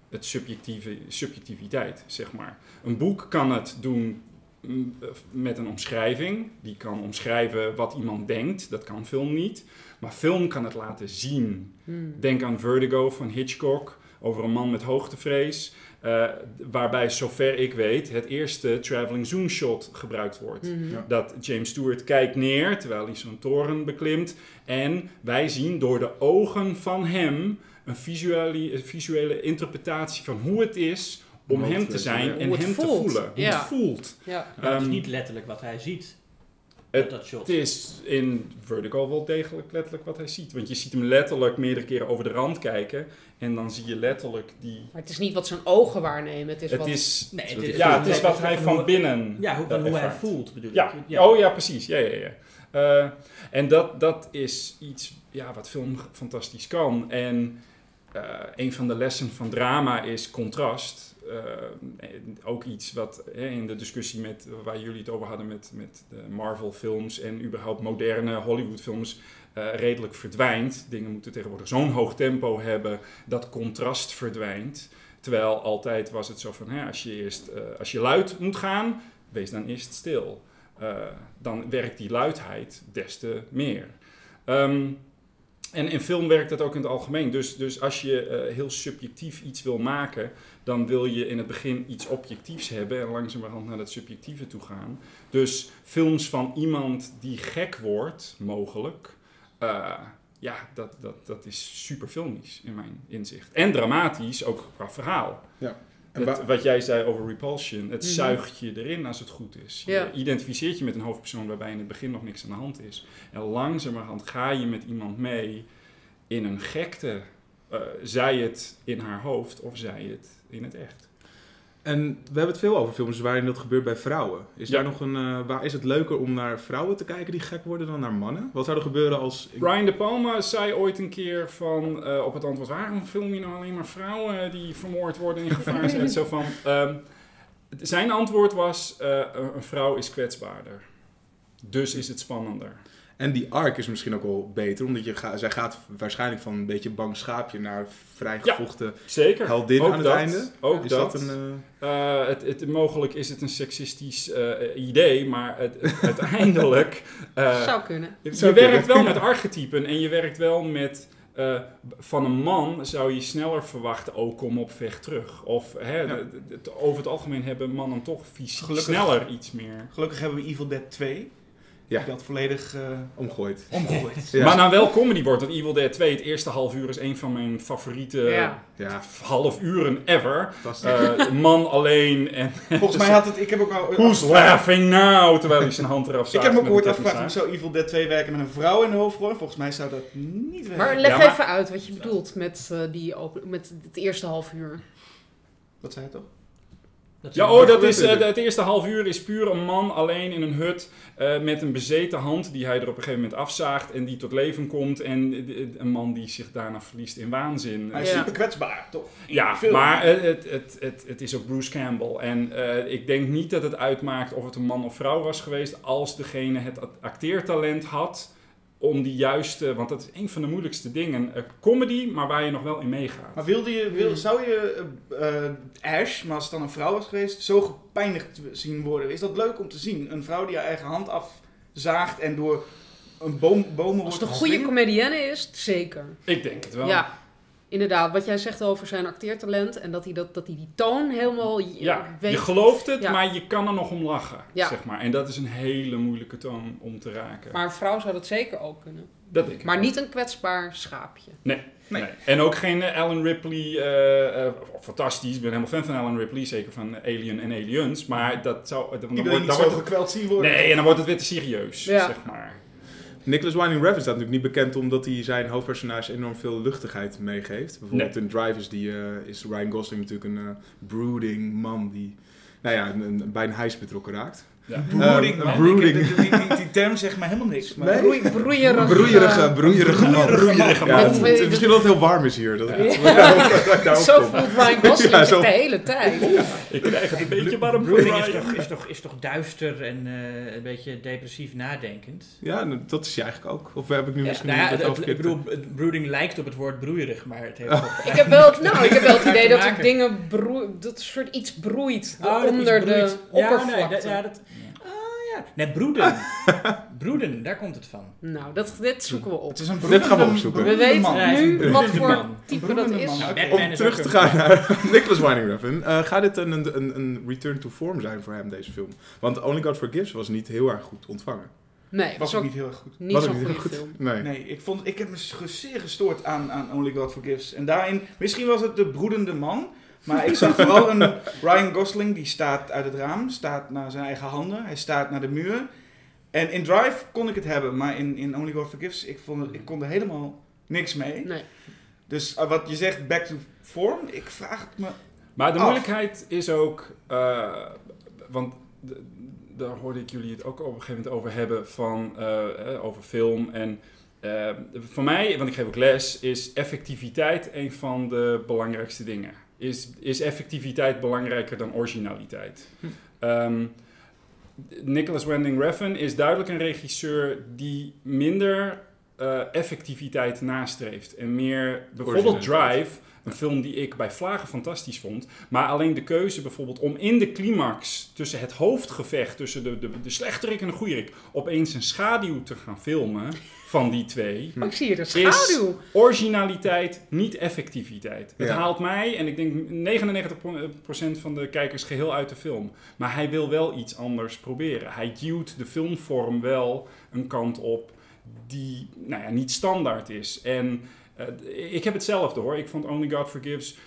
Het subjectieve, subjectiviteit, zeg maar. Een boek kan het doen mm, met een omschrijving. Die kan omschrijven wat iemand denkt. Dat kan film niet. Maar film kan het laten zien. Hmm. Denk aan Vertigo van Hitchcock. Over een man met hoogtevrees. Uh, waarbij, zover ik weet, het eerste traveling zoom shot gebruikt wordt. Ja. Dat James Stewart kijkt neer terwijl hij zo'n toren beklimt. En wij zien door de ogen van hem een visuele, een visuele interpretatie van hoe het is om hem te zijn en hem voelt. te voelen. Hoe het voelt. Ja. Ja, het is Ehm, niet letterlijk wat hij ziet. Het, dat shot. Het is in Vertical wel degelijk letterlijk wat hij ziet. Want je ziet hem letterlijk meerdere keren over de rand kijken. En dan zie je letterlijk die... Maar het is niet wat zijn ogen waarnemen. Het is Het wat... is, Nee, het is- ja, het is wat hij van binnen Ja, hoe, eh, hoe hij voelt bedoel Ja. ik. oh ja, precies. Ja, ja, ja. Eh, en dat, dat is iets ja, wat film fantastisch kan. En eh, een van de lessen van drama is contrast. Eh, ook iets wat hè, in de discussie met, waar jullie het over hadden met, met de Marvel-films en überhaupt moderne Hollywood-films eh, redelijk verdwijnt. Dingen moeten tegenwoordig zo'n hoog tempo hebben dat contrast verdwijnt. Terwijl altijd was het zo van, hè, als, je eerst, eh, als je luid moet gaan, wees dan eerst stil. Dan werkt die luidheid des te meer. Ehm, en in film werkt dat ook in het algemeen. Dus, dus als je eh, heel subjectief iets wil maken, dan wil je in het begin iets objectiefs hebben en langzamerhand naar dat subjectieve toe gaan. Dus films van iemand die gek wordt, mogelijk, eh, ja, dat, dat, dat is super filmisch in mijn inzicht. En dramatisch, ook qua verhaal. En Het- wat jij zei over repulsion, het Mhm. zuigt je erin als het goed is. Je Ja. identificeert je met een hoofdpersoon waarbij in het begin nog niks aan de hand is. En langzamerhand ga je met iemand mee in een gekte. eh, zij het in haar hoofd of zij het in het echt. En we hebben het veel over films waarin dat gebeurt bij vrouwen. Is, Ja. daar nog een, eh, waar, is het leuker om naar vrouwen te kijken die gek worden dan naar mannen? Wat zou er gebeuren als... Brian De Palma zei ooit een keer van, eh, op het antwoord, waarom film je nou alleen maar vrouwen die vermoord worden in gevaar zijn? Zo van, ehm, zijn antwoord was, eh, een vrouw is kwetsbaarder. Dus is het spannender. En die arc is misschien ook wel beter, omdat je ga, zij gaat waarschijnlijk van een beetje bang schaapje naar vrij Ja. heldin Ook aan het dat, einde. Ook is dat. dat, een... eh, Eh, het, het, mogelijk is het een seksistisch eh, idee, maar het, het- uiteindelijk... eh, Zou kunnen. je Zou werkt kunnen. wel met archetypen en je werkt wel met... eh, van een man zou je sneller verwachten, oh kom op, vecht terug. Of hè, Ja. de- de- de- over het algemeen hebben mannen toch fysiek Gelukkig. sneller iets meer. Gelukkig hebben we Evil Dead 2. Ja. Die dat volledig eh, omgooid. omgegooid. Ja. Maar nou wel comedy wordt, want Evil Dead 2, het eerste half uur is een van mijn favoriete Ja. Ja, half uren ever. Eh, man alleen en Volgens mij had het, ik heb ook al... who's laughing now? Terwijl hij zijn hand eraf Ik zaagt heb me ook ooit afgevraagd hoe zou Evil Dead 2 werken met een vrouw in de hoofdrol. Volgens mij zou dat niet werken. Maar leg Ja, maar- even uit wat je bedoelt met, eh, die open, met het eerste half uur. Wat zei je toch? Dat Ja, oh, dat is, eh, het eerste half uur is puur een man alleen in een hut eh, met een bezeten hand die hij er op een gegeven moment afzaagt en die tot leven komt. En eh, een man die zich daarna verliest in waanzin. Hij is Ja. super kwetsbaar, toch? Ja, maar eh, het, het, het, het is ook Bruce Campbell. En eh, ik denk niet dat het uitmaakt of het een man of vrouw was geweest als degene het acteertalent had om die juiste, want dat is een van de moeilijkste dingen. Eh, comedy, maar waar je nog wel in meegaat. Maar wilde je, wil, zou je eh, eh, Ash, maar als het dan een vrouw was geweest, zo gepijnigd zien worden? Is dat leuk om te zien? Een vrouw die haar eigen hand afzaagt en door een boom, bomen Als wordt het een goede comedienne is, zeker. Ik denk het wel. Ja, inderdaad. Wat jij zegt over zijn acteertalent en dat hij, dat, dat hij die toon helemaal Ja, weet. je gelooft het, Ja. maar je kan er nog om lachen, Ja. zeg maar. En dat is een hele moeilijke toon om te raken. Maar een vrouw zou dat zeker ook kunnen. dat denk ik Maar niet een kwetsbaar schaapje. Nee. Nee. nee. En ook geen eh, Alan Ripley, eh, eh, fantastisch, ik ben helemaal fan van Alan Ripley, zeker van Alien en Aliens. Maar dat zou... Dan, wordt, dan wordt het, gekweld zien worden. nee, en dan wordt het weer te serieus, Ja. zeg maar. Nicholas Winding Refn staat natuurlijk niet bekend omdat hij zijn hoofdpersonage enorm veel luchtigheid meegeeft. Bijvoorbeeld in Drivers die, eh, is Ryan Gosling natuurlijk een eh, brooding man die nou ja, een, een, bij een hijs betrokken raakt. Ja. Eh, brooding. Ik- Die, die, die term zegt me helemaal niks. Maar Nee? Broeierige, eh, broeierige man. broeierige Ja, man. het- het is misschien dat het heel warm is hier. Dat Ja. Zo voelt Ryan Gosling Ja, zich zo. de hele tijd. Ik krijg het een beetje warm voor Brooding is toch, is, toch, is toch duister en eh, een beetje depressief nadenkend? Ja, nou, dat is hij eigenlijk ook. Of heb ik nu Ja, misschien nou ja, dat over ik bedoel, het brooding lijkt op het woord broeierig, maar het heeft toch Ik heb wel, nou, ik heb wel het idee dat er dingen broe, dat soort iets broeit Oh, onder de oppervlakte. Ja. Nee, broeden. broeden, daar komt het van. Nou, dat, dit zoeken we op. Het is een Dit gaan we opzoeken. We weten man. Nu wat voor man. type dat is. Batman Om is terug te gaan naar Nicholas Winding Refn, eh, gaat dit een, een, een, een return to form zijn voor hem, deze film? Want Only God Forgives was niet heel erg goed ontvangen. Nee, Was ook niet heel erg goed. niet zo'n goede goed. film. Nee. Nee, ik, vond, ik heb me zeer gestoord aan, aan Only God Forgives. En daarin, misschien was het de broedende man. Maar ik zag vooral een Ryan Gosling, die staat uit het raam, staat naar zijn eigen handen. Hij staat naar de muur. En in Drive kon ik het hebben, maar in, in Only God Forgives, ik, vond het, ik kon er helemaal niks mee. Nee. Dus uh, wat je zegt, back to form, ik vraag het me Maar de Af. moeilijkheid is ook, eh, want daar hoorde ik jullie het ook op een gegeven moment over hebben, van, eh, eh, over film. En eh, voor mij, want ik geef ook les, is effectiviteit een van de belangrijkste dingen. Is, is effectiviteit belangrijker dan originaliteit? Hm. Ehm, Nicholas Winding Refn is duidelijk een regisseur die minder eh, effectiviteit nastreeft. En meer bijvoorbeeld. Drive, een film die ik bij Vlagen fantastisch vond. Maar alleen de keuze bijvoorbeeld om in de climax tussen het hoofdgevecht, tussen de, de, de slechterik en de goeierik, opeens een schaduw te gaan filmen van die twee. Maar ik zie hier de Is schaduw. originaliteit, niet effectiviteit. Het Ja. haalt mij, en ik denk 99% van de kijkers geheel uit de film. Maar hij wil wel iets anders proberen. Hij duwt de filmvorm wel een kant op die nou ja, niet standaard is. En eh, ik heb hetzelfde hoor. Ik vond Only God Forgives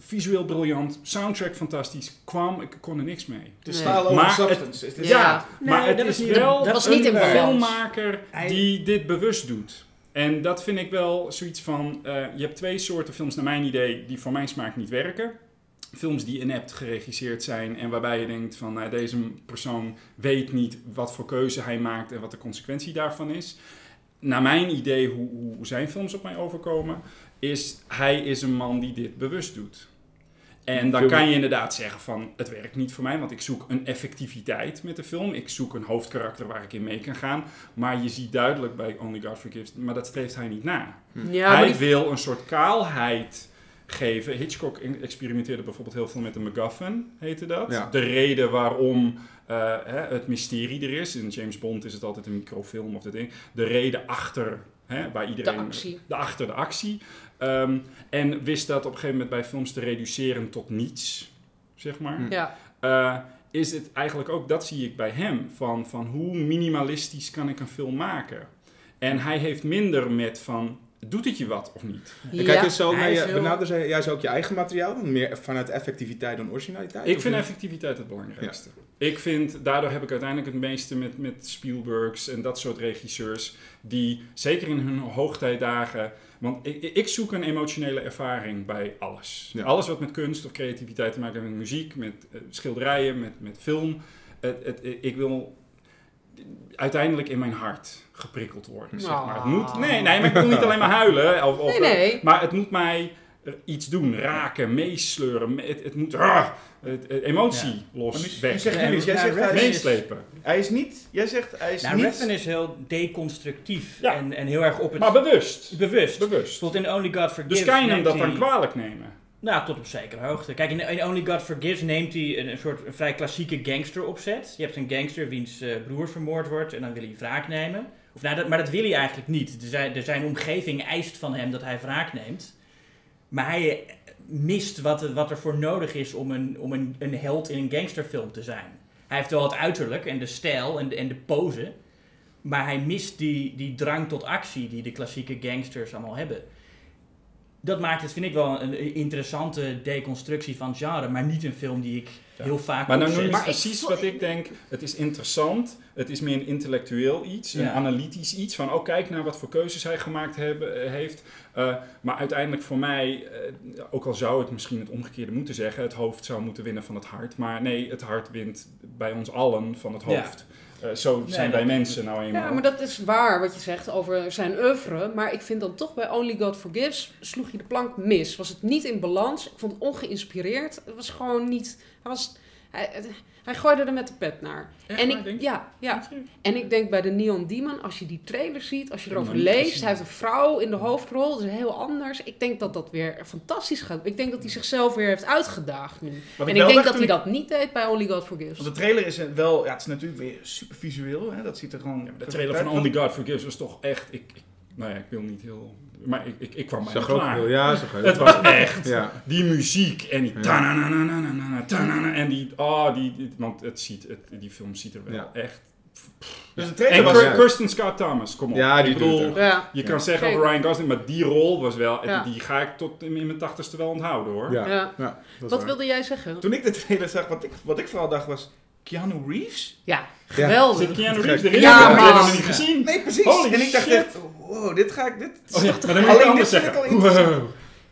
visueel briljant, soundtrack fantastisch. Kwam, ik kon er niks mee. de Nee. style over Maar substance. Het is- Ja. Ja, Nee, maar het dat is is niet- wel dat was niet in een filmmaker Hij- die dit bewust doet. En dat vind ik wel zoiets van... eh, je hebt twee soorten films, naar mijn idee, die voor mijn smaak niet werken. Films die inept geregisseerd zijn en waarbij je denkt van... nou, deze persoon weet niet wat voor keuze hij maakt en wat de consequentie daarvan is. Naar mijn idee, hoe, hoe zijn films op mij overkomen... is hij is een man die dit bewust doet. En dan kan je inderdaad zeggen van het werkt niet voor mij, want ik zoek een effectiviteit met de film. Ik zoek een hoofdkarakter waar ik in mee kan gaan. Maar je ziet duidelijk bij Only God Forgives, maar dat streeft hij niet na. Ja, maar hij die- wil een soort kaalheid geven. Hitchcock experimenteerde bijvoorbeeld heel veel met de MacGuffin, heette dat. Ja. De reden waarom eh, hè, het mysterie er is. In James Bond is het altijd een microfilm of dat ding. De reden achter, hè, waar iedereen... de actie. de achter de actie. Ehm, en wist dat op een gegeven moment bij films te reduceren tot niets, zeg maar. Hm. Ja. Eh, is het eigenlijk ook, dat zie ik bij hem, van, van hoe minimalistisch kan ik een film maken? En hij heeft minder met van, doet het je wat of niet? Kijk zo naar je, heel- benader jij- jij zo ook je eigen materiaal dan? Meer vanuit effectiviteit dan originaliteit? Ik vind niet? effectiviteit het belangrijkste. Ik vind, daardoor heb ik uiteindelijk het meeste met, met Spielbergs en dat soort regisseurs, die zeker in hun hoogtijdagen, want ik, ik zoek een emotionele ervaring bij alles. Ja. Alles wat met kunst of creativiteit te maken heeft, met muziek, met eh, schilderijen, met, met film. Het, het, ik wil uiteindelijk in mijn hart geprikkeld worden, zeg maar. Het moet, nee, nee, maar ik wil niet alleen maar huilen. Of, of, Nee, nee. Maar het moet mij er iets doen, raken, meesleuren. Me- Het, het moet ah, het, het emotie Maar los, nu, weg, zegt Ja, Julius, jij ja, zegt hij is, meeslepen. hij is niet, jij zegt hij is Nou, niet... Is heel deconstructief Ja. en, en heel erg op het Maar bewust. bewust. Bewust. Bijvoorbeeld in Only God Forgives Dus kan je hem neemt dat hij- dan kwalijk nemen? Nou, tot op zekere hoogte. Kijk, in, in Only God Forgives neemt hij een, een soort een vrij klassieke gangster opzet. Je hebt een gangster wiens eh, broer vermoord wordt en dan wil hij wraak nemen. Nou, maar dat wil hij eigenlijk niet. De zijn, zijn omgeving eist van hem dat hij wraak neemt. Maar hij eh, mist wat, er- wat er voor nodig is om, een, om een, een held in een gangsterfilm te zijn. Hij heeft wel het uiterlijk en de stijl en de, en de pose. Maar hij mist die, die drang tot actie die de klassieke gangsters allemaal hebben. Dat maakt het, vind ik, wel een interessante deconstructie van het genre. Maar niet een film die ik Ja. heel vaak Maar nou noem je ik precies wat ik denk. Het is interessant. Het is meer een intellectueel iets. Een analytisch iets. Van, oh kijk naar wat voor keuzes hij gemaakt hebben, eh, heeft. Eh, maar uiteindelijk voor mij, eh, ook al zou ik misschien het omgekeerde moeten zeggen. Het hoofd zou moeten winnen van het hart. Maar nee, het hart wint bij ons allen van het Ja. Eh, zo Nee, zijn wij dat- mensen nou eenmaal. Ja, maar dat is waar wat je zegt over zijn oeuvre. Maar ik vind dan toch bij Only God Forgives sloeg je de plank mis. Was het niet in balans. Ik vond het ongeïnspireerd. Het was gewoon niet... Hij, was, hij, hij gooide er met de pet naar. Echt en ik, denk ja, ja. En ik denk bij de Neon Demon, als je die trailer ziet, als je erover leest, hij heeft een vrouw in de hoofdrol, dat is heel anders. Ik denk dat dat weer fantastisch gaat. Ik denk dat hij zichzelf weer heeft uitgedaagd nu. Wat en ik denk dat hij ik- dat niet deed bij Only God Forgives. Want de trailer is wel, ja, het is natuurlijk weer super visueel. Hè? Dat ziet er gewoon... Ja, de trailer van Only God Forgives was toch echt... Ik, ik, nou ja, ik wil niet heel... Maar ik, ik, ik kwam ook klaar. wel, ja, zag. Het was echt... Ja. Die muziek en die Ja. tanananananana, tanana, en die, oh, die, die- want het ziet, het, die film ziet er wel Ja. echt. Dus de En was... Ja. Kirsten Scott Thomas, kom op. Ja, die ik doet bedoel, het. ja. je Ja. kan zeggen over Ryan Gosling, maar die rol was wel, Ja. die ga ik tot in mijn tachtigste wel onthouden hoor. Ja. Ja. Ja, dat is Wat waar. wilde jij zeggen? Toen ik de trailer zag, wat ik, wat ik vooral dacht was... Keanu Reeves? Ja, Zit geweldig. Keanu Reeves erin? Ja, dat heb ik man. nog niet gezien. Nee, precies. Holy en ik dacht shit. echt, wow, dit ga ik... Dit Oh ja, maar dan moet Alleen dit ik zeggen. interessant. Wow.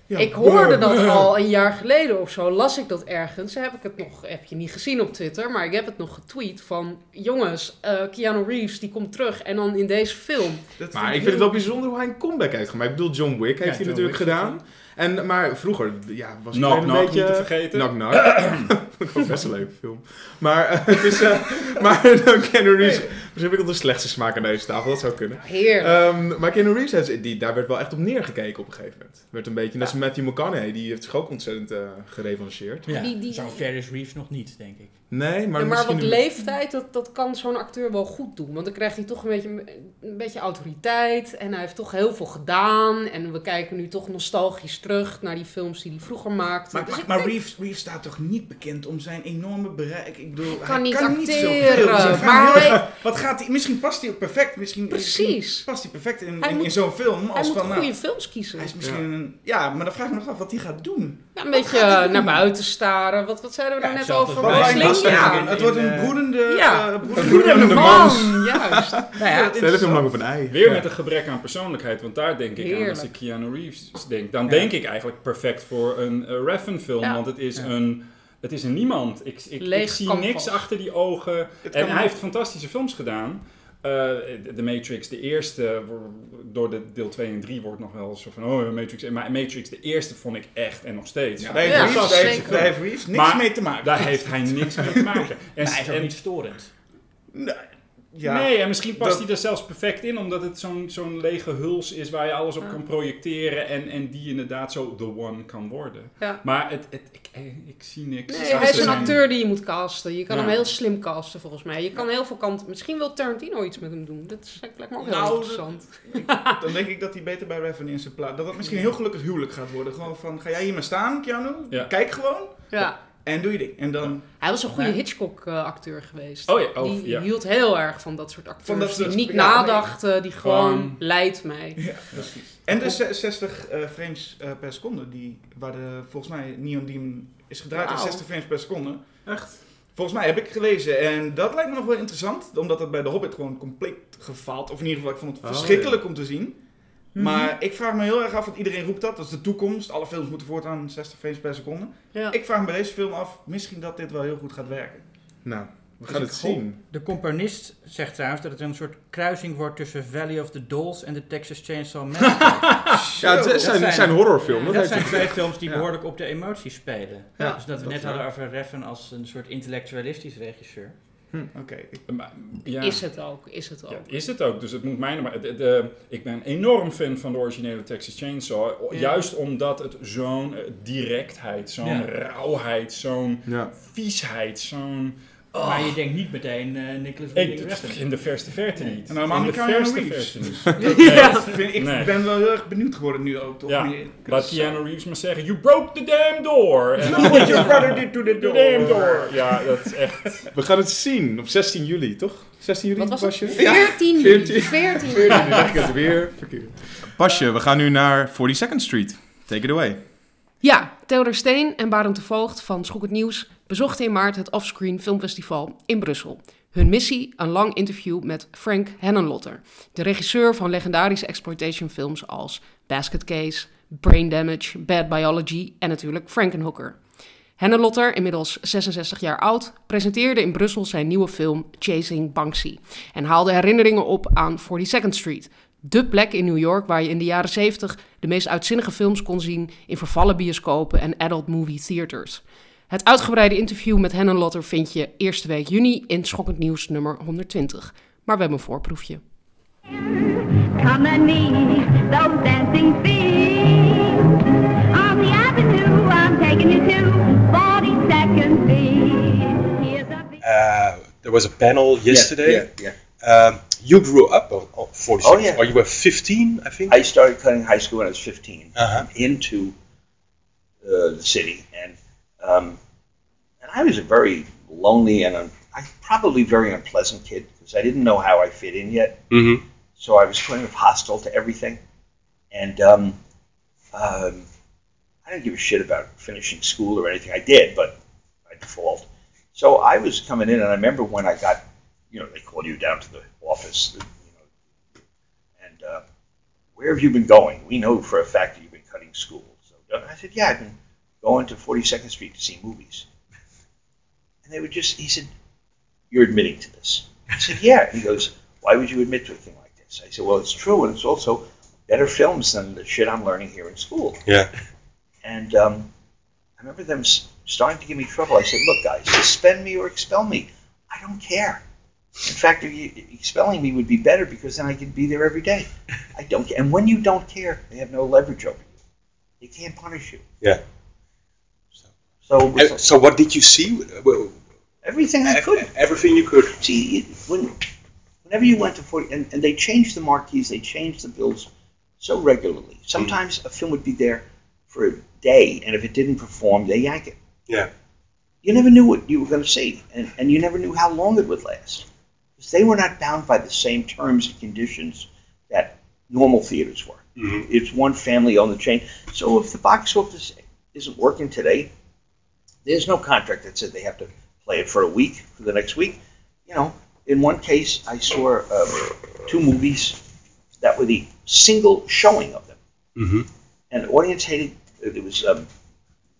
Ja, ik hoorde wow. dat al een jaar geleden of zo, las ik dat ergens. Heb ik het nog, heb je niet gezien op Twitter, maar ik heb het nog getweet van... Jongens, eh, Keanu Reeves die komt terug en dan in deze film. Dat Maar ik vind het wel bijzonder hoe hij een comeback heeft gemaakt. Ik bedoel, John Wick heeft hij natuurlijk Wick gedaan. En, maar vroeger ja, was Knock iedereen een Knock beetje... niet te vergeten. Knock Knock. Vond ik best een leuke film. Maar eh, het is... eh, maar dan Keanu Reeves... Misschien heb ik al de slechtste smaak aan deze tafel. Dat zou kunnen. Heerlijk. Ehm, maar Keanu Reeves, heeft- die, daar werd wel echt op neergekeken op een gegeven moment. Werd een beetje, net als Matthew McConaughey, die heeft zich ook ontzettend eh gerevancheerd. Ja, Die- die- Zo'n Ferris Reeves nog niet, denk ik. Nee, maar, Ja, maar wat leeftijd, dat, dat kan zo'n acteur wel goed doen. Want dan krijgt hij toch een beetje, een beetje autoriteit. En hij heeft toch heel veel gedaan. En we kijken nu toch nostalgisch terug naar die films die hij vroeger maakte. Maar, Dus maar, ik maar denk- Reeves, Reeves staat toch niet bekend om zijn enorme bereik? Ik bedoel, kan niet kan acteren, niet zoveel. Dus maar hij- wat gaat hij, misschien past hij ook perfect. Misschien, Precies. misschien past hij perfect in, Hij in, zo'n film. hij Als moet van, nou, goede films kiezen. hij is misschien een, ja, maar dan vraag ik me nog af wat hij gaat doen. Ja, een beetje eh, naar buiten staren. Wat, wat zeiden we Ja, nou net over Ja, het wordt een eh, broedende... ja. eh, broedende- broedende man, juist. Nou ja, hem lang op een ei. Weer Ja. met een gebrek aan persoonlijkheid, want daar denk ik aan als ik Keanu Reeves denk. Dan Ja. denk ik eigenlijk perfect voor een uh, film, Ja. want het is, Ja. een, het is een niemand. Ik, ik, zie niks achter die ogen. Het En hij heeft fantastische films gedaan. Eh, de The Matrix, de eerste, door de deel 2 en 3 wordt nog wel zo van, oh, Matrix. Maar Matrix, de eerste vond ik echt en nog steeds. Ja, Ja, daar heeft Ja, Reeves- daar heeft- zeker. daar heeft Reeves niks Maar mee te maken. Daar heeft hij niks mee te maken. En, maar hij is ook en- niet storend. Nee, ja. Nee, en misschien past Dat- hij er zelfs perfect in, omdat het zo'n zo'n lege huls is waar je alles op Ja. kan projecteren en, en die inderdaad zo the one kan worden. Ja. Maar het, het, ik, eh, ik zie niks. Nee, hij is een acteur die je moet casten. Je kan Ja. hem heel slim casten, volgens mij. Je kan heel veel kanten... Misschien wil Tarantino iets met hem doen. Dat is, lijkt me ook heel Nou, interessant. Dan denk ik dat hij beter bij Revan in zijn plaats... Dat het misschien een heel gelukkig huwelijk gaat worden. Gewoon van, ga jij hier maar staan, Keanu? Ja. Kijk gewoon. Ja. En doe je ding. En dan... Hij was een goede Ja. Hitchcock-acteur geweest. Oh ja, oh, die ja. hield heel erg van dat soort acteurs. Van dat soort- die niet ja, nadachten, die gewoon, Gewoon- leidt mij. Ja, precies. En de ze- 60 eh, frames eh, per seconde, die, waar de, volgens mij Neon Demon is gedraaid in Wauw. 60 frames per seconde. Echt? Volgens mij heb ik gelezen en dat lijkt me nog wel interessant, omdat het bij The Hobbit gewoon compleet gefaald, of in ieder geval, ik vond het Oh, verschrikkelijk om te zien. Mhm. Maar ik vraag me heel erg af, want iedereen roept dat, dat is de toekomst, alle films moeten voortaan 60 frames per seconde. Ja. Ik vraag me bij deze film af, misschien dat dit wel heel goed gaat werken. Nou, we Dus gaan het hoop- zien. De componist zegt trouwens dat het een soort kruising wordt tussen Valley of the Dolls en de Texas Chainsaw Massacre. Ja, het dat zijn, zijn- zijn horrorfilm. Dat dat zijn twee films die Ja. behoorlijk op de emoties spelen. Ja, dus dat we dat net hadden over Reffen als een soort intellectualistisch regisseur. Oké, ik- Maar, ja. Is het ook, is het ook. Ja, is het ook. Dus het moet mij nog maar. de- de- ik ben enorm fan van de originele Texas Chainsaw. Ja. Juist omdat het zo'n eh, directheid, zo'n Ja. rauwheid, zo'n Ja. viesheid, zo'n. Maar je denkt niet meteen eh Nicholas Ik, Winding Refn. in de verste verte niet. En helemaal in de Keanu verste Reeves. verte niet. Ja. ik, vind- ik Nee. ben wel heel erg benieuwd geworden nu ook, toch? Ja. Laat Keanu Reeves maar zeggen: You broke the damn door. En dan- What your brother did to the The door. damn door. Ja, dat is echt. We gaan het zien op 16 juli, toch? 16 juli, Wat was het? Basje? 14 14. juli. 14 Nu zeg ik het weer verkeerd. Basje, we gaan nu naar 42nd Street. Take it away. Ja, Theodor Steen en Barend de Voogd van Schok het Nieuws bezochten in maart het Offscreen Filmfestival in Brussel. Hun missie, een lang interview met Frank Hennenlotter, de regisseur van legendarische exploitation films als Basket Case, Brain Damage, Bad Biology en natuurlijk Frankenhooker. Hennenlotter, inmiddels 66 jaar oud, presenteerde in Brussel zijn nieuwe film Chasing Banksy en haalde herinneringen op aan 42nd Street, de plek in New York waar je in de jaren 70 de meest uitzinnige films kon zien in vervallen bioscopen en adult movie theaters. Het uitgebreide interview met Hennenlotter vind je eerste week juni in Schokkend Nieuws nummer 120. Maar we hebben een voorproefje. Come and meet those dancing feet. On the avenue, I'm taking you to 42nd Street. Uh, there was a panel yesterday. Yeah, yeah. Um, you grew up on, on 46, Oh, yeah. or you were 15, I think. I started cutting high school when I was 15 Uh-huh. into uh, the city, and um, and I was a very lonely and un- I probably very unpleasant kid because I didn't know how I fit in yet. mm-hmm. So I was kind of hostile to everything, and um, um, I didn't give a shit about finishing school or anything. I did, but by default. So I was coming in, and I remember when I got, you know, they called you down to the office, you know, and uh, where have you been going? We know for a fact that you've been cutting school. So I said, yeah, I've been going to 42nd Street to see movies. And they would just, he said, you're admitting to this. I said, yeah. He goes, why would you admit to a thing like this? I said, well, it's true, and it's also better films than the shit I'm learning here in school. Yeah. And um, I remember them starting to give me trouble. I said, look, guys, suspend me or expel me. I don't care. In fact, if you, expelling me would be better because then I could be there every day. I don't care. And when you don't care, they have no leverage over you. They can't punish you. Yeah. So, Uh, so what did you see? Well, everything I could. Everything you could. See, when, whenever you went to 40, and, and they changed the marquees, they changed the bills so regularly. Sometimes a film would be there for a day, and if it didn't perform, they yank it. Yeah. You never knew what you were going to see, and, and you never knew how long it would last. Because they were not bound by the same terms and conditions that normal theaters were. Mhm. It's one family owned the chain. So if the box office isn't working today, there's no contract that said they have to play it for a week, for the next week. You know, in one case, I saw um, two movies that were the single showing of them. Mm-hmm. And the audience hated, it was um,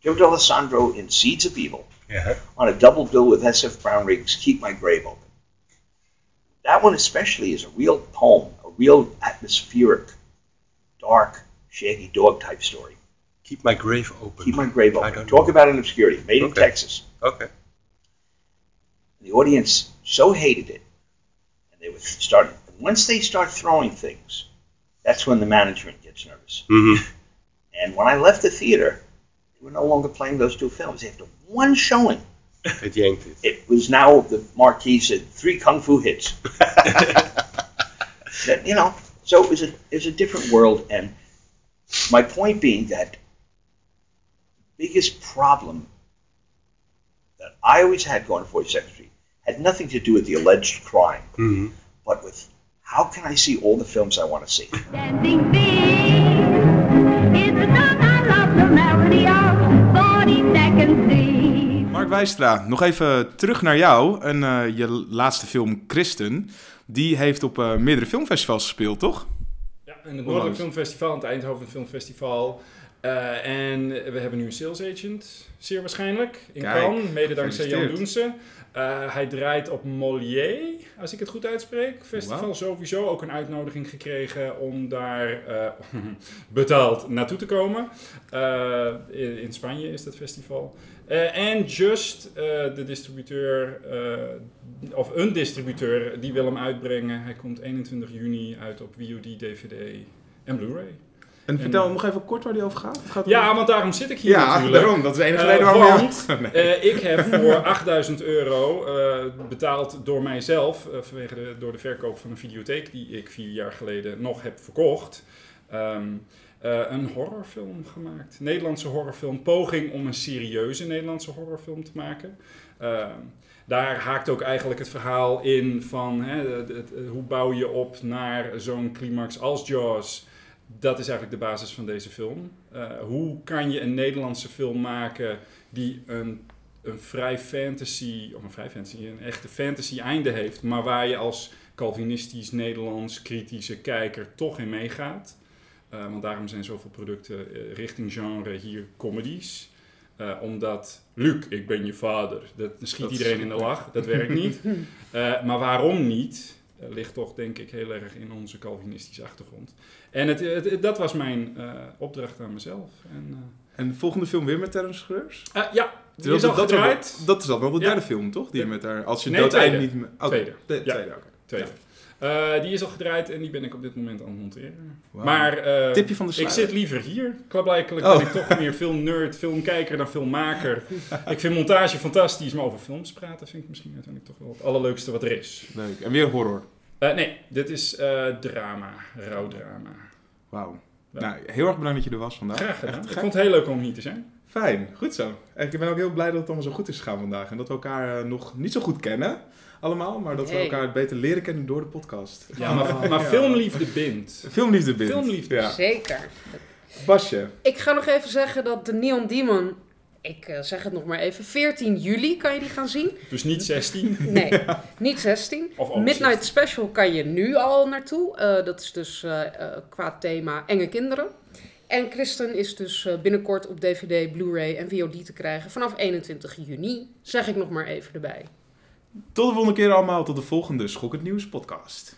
Joe D'Alessandro in Seeds of Evil Yeah. on a double bill with S.F. Brown Riggs, Keep My Grave Open. That one especially is a real poem, a real atmospheric, dark, shaggy dog type story. Keep my grave open. Keep My Grave I Open. don't Talk know. about an obscurity. Made in Texas. Okay. The audience so hated it, and they would start. Once they start throwing things, that's when the management gets nervous. Mm-hmm. And when I left the theater, they were no longer playing those two films. After one showing, It yanked it. it was now the marquee said three kung fu hits. That, you know, so it was a it was a different world, and my point being that biggest problem that I always had going to 42nd Street had nothing to do with the alleged crime, Mm-hmm. but with how can I see all the films I want to see. Dancing feet is the song I love, the melody of 42nd Street. Mark Wijstra, nog even terug naar jou en eh, je laatste film Christen. Die heeft op eh, meerdere filmfestivals gespeeld, toch? Ja, in het. Noordelijk Filmfestival, en het Eindhoven Filmfestival. Eh, en we hebben nu een sales agent, zeer waarschijnlijk, in Kijk, Cannes, mede dankzij Jan gefeliciteerd. Doense. Eh, hij draait op Molière, als ik het goed uitspreek. Festival sowieso ook een uitnodiging gekregen om daar eh, betaald naartoe te komen. In, in Spanje is dat festival. En Just, de distributeur, of een distributeur, die wil hem uitbrengen. Hij komt 21 juni uit op VOD, DVD en Blu-ray. En vertel nog even kort waar die over gaat. Het gaat Ja, om- want daarom zit ik hier ja natuurlijk. daarom. Dat is de enige Eh, reden waarom want Nee. eh, ik heb voor 8000 euro eh, betaald door mijzelf, vanwege de, door de verkoop van een videotheek die ik vier jaar geleden nog heb verkocht, ehm, eh, een horrorfilm gemaakt. Nederlandse horrorfilm, poging om een serieuze Nederlandse horrorfilm te maken. Ehm, daar haakt ook eigenlijk het verhaal in van hè, het- het- hoe bouw je op naar zo'n climax als Jaws. Dat is eigenlijk de basis van deze film. Eh, hoe kan je een Nederlandse film maken die een, een vrij fantasy, of een vrij fantasy, een echte fantasy einde heeft, maar waar je als Calvinistisch Nederlands kritische kijker toch in meegaat. Eh, want daarom zijn zoveel producten eh, richting genre hier comedies. Omdat, Luc, ik ben je vader. Dat schiet Dat iedereen in de lach. Dat werkt niet. Maar waarom niet? Eh, ligt toch denk ik heel erg in onze Calvinistische achtergrond. En het, het- het- dat was mijn eh, opdracht aan mezelf. En, eh, En de volgende film weer met Terrence Schreurs? ja, die Dat, is al dat, gedraaid. dat is dan wel de Ja. derde film, toch? Die met haar, als je Nee, dood tweede. niet... oh, Tweede. de- Ja. tweede, oké. Tweede. Eh, die is al gedraaid en die ben ik op dit moment aan het monteren. Wauw. Maar eh, Tipje van de ik zit liever hier. Klaarblijkelijk Oh. ben ik toch meer filmnerd, filmkijker dan filmmaker. ik vind montage fantastisch, maar over films praten vind ik misschien uiteindelijk toch wel het allerleukste wat er is. Leuk. En weer horror. Eh, nee, dit is eh, drama, rouwdrama. Wauw. Nou, heel erg bedankt dat je er was vandaag. Graag gedaan. Echt Ik vond het heel leuk om hier te zijn. Fijn, goed zo. En ik ben ook heel blij dat het allemaal zo goed is gegaan vandaag. En dat we elkaar nog niet zo goed kennen, allemaal. Maar dat we elkaar beter leren kennen door de podcast. Ja, maar, maar Ja. filmliefde bindt. Filmliefde bindt. Filmliefde. Ja. Zeker. Basje. Ik ga nog even zeggen dat The Neon Demon ik eh, zeg het nog maar even, 14 juli kan je die gaan zien. Dus niet 16. Nee, niet 16. Of ook Midnight 16. Special kan je nu al naartoe. Eh, dat is dus eh, qua thema enge kinderen. En Christen is dus binnenkort op DVD, Blu-ray en VOD te krijgen vanaf 21 juni. Zeg ik nog maar even erbij. Tot de volgende keer allemaal, tot de volgende Schokkend Nieuws podcast.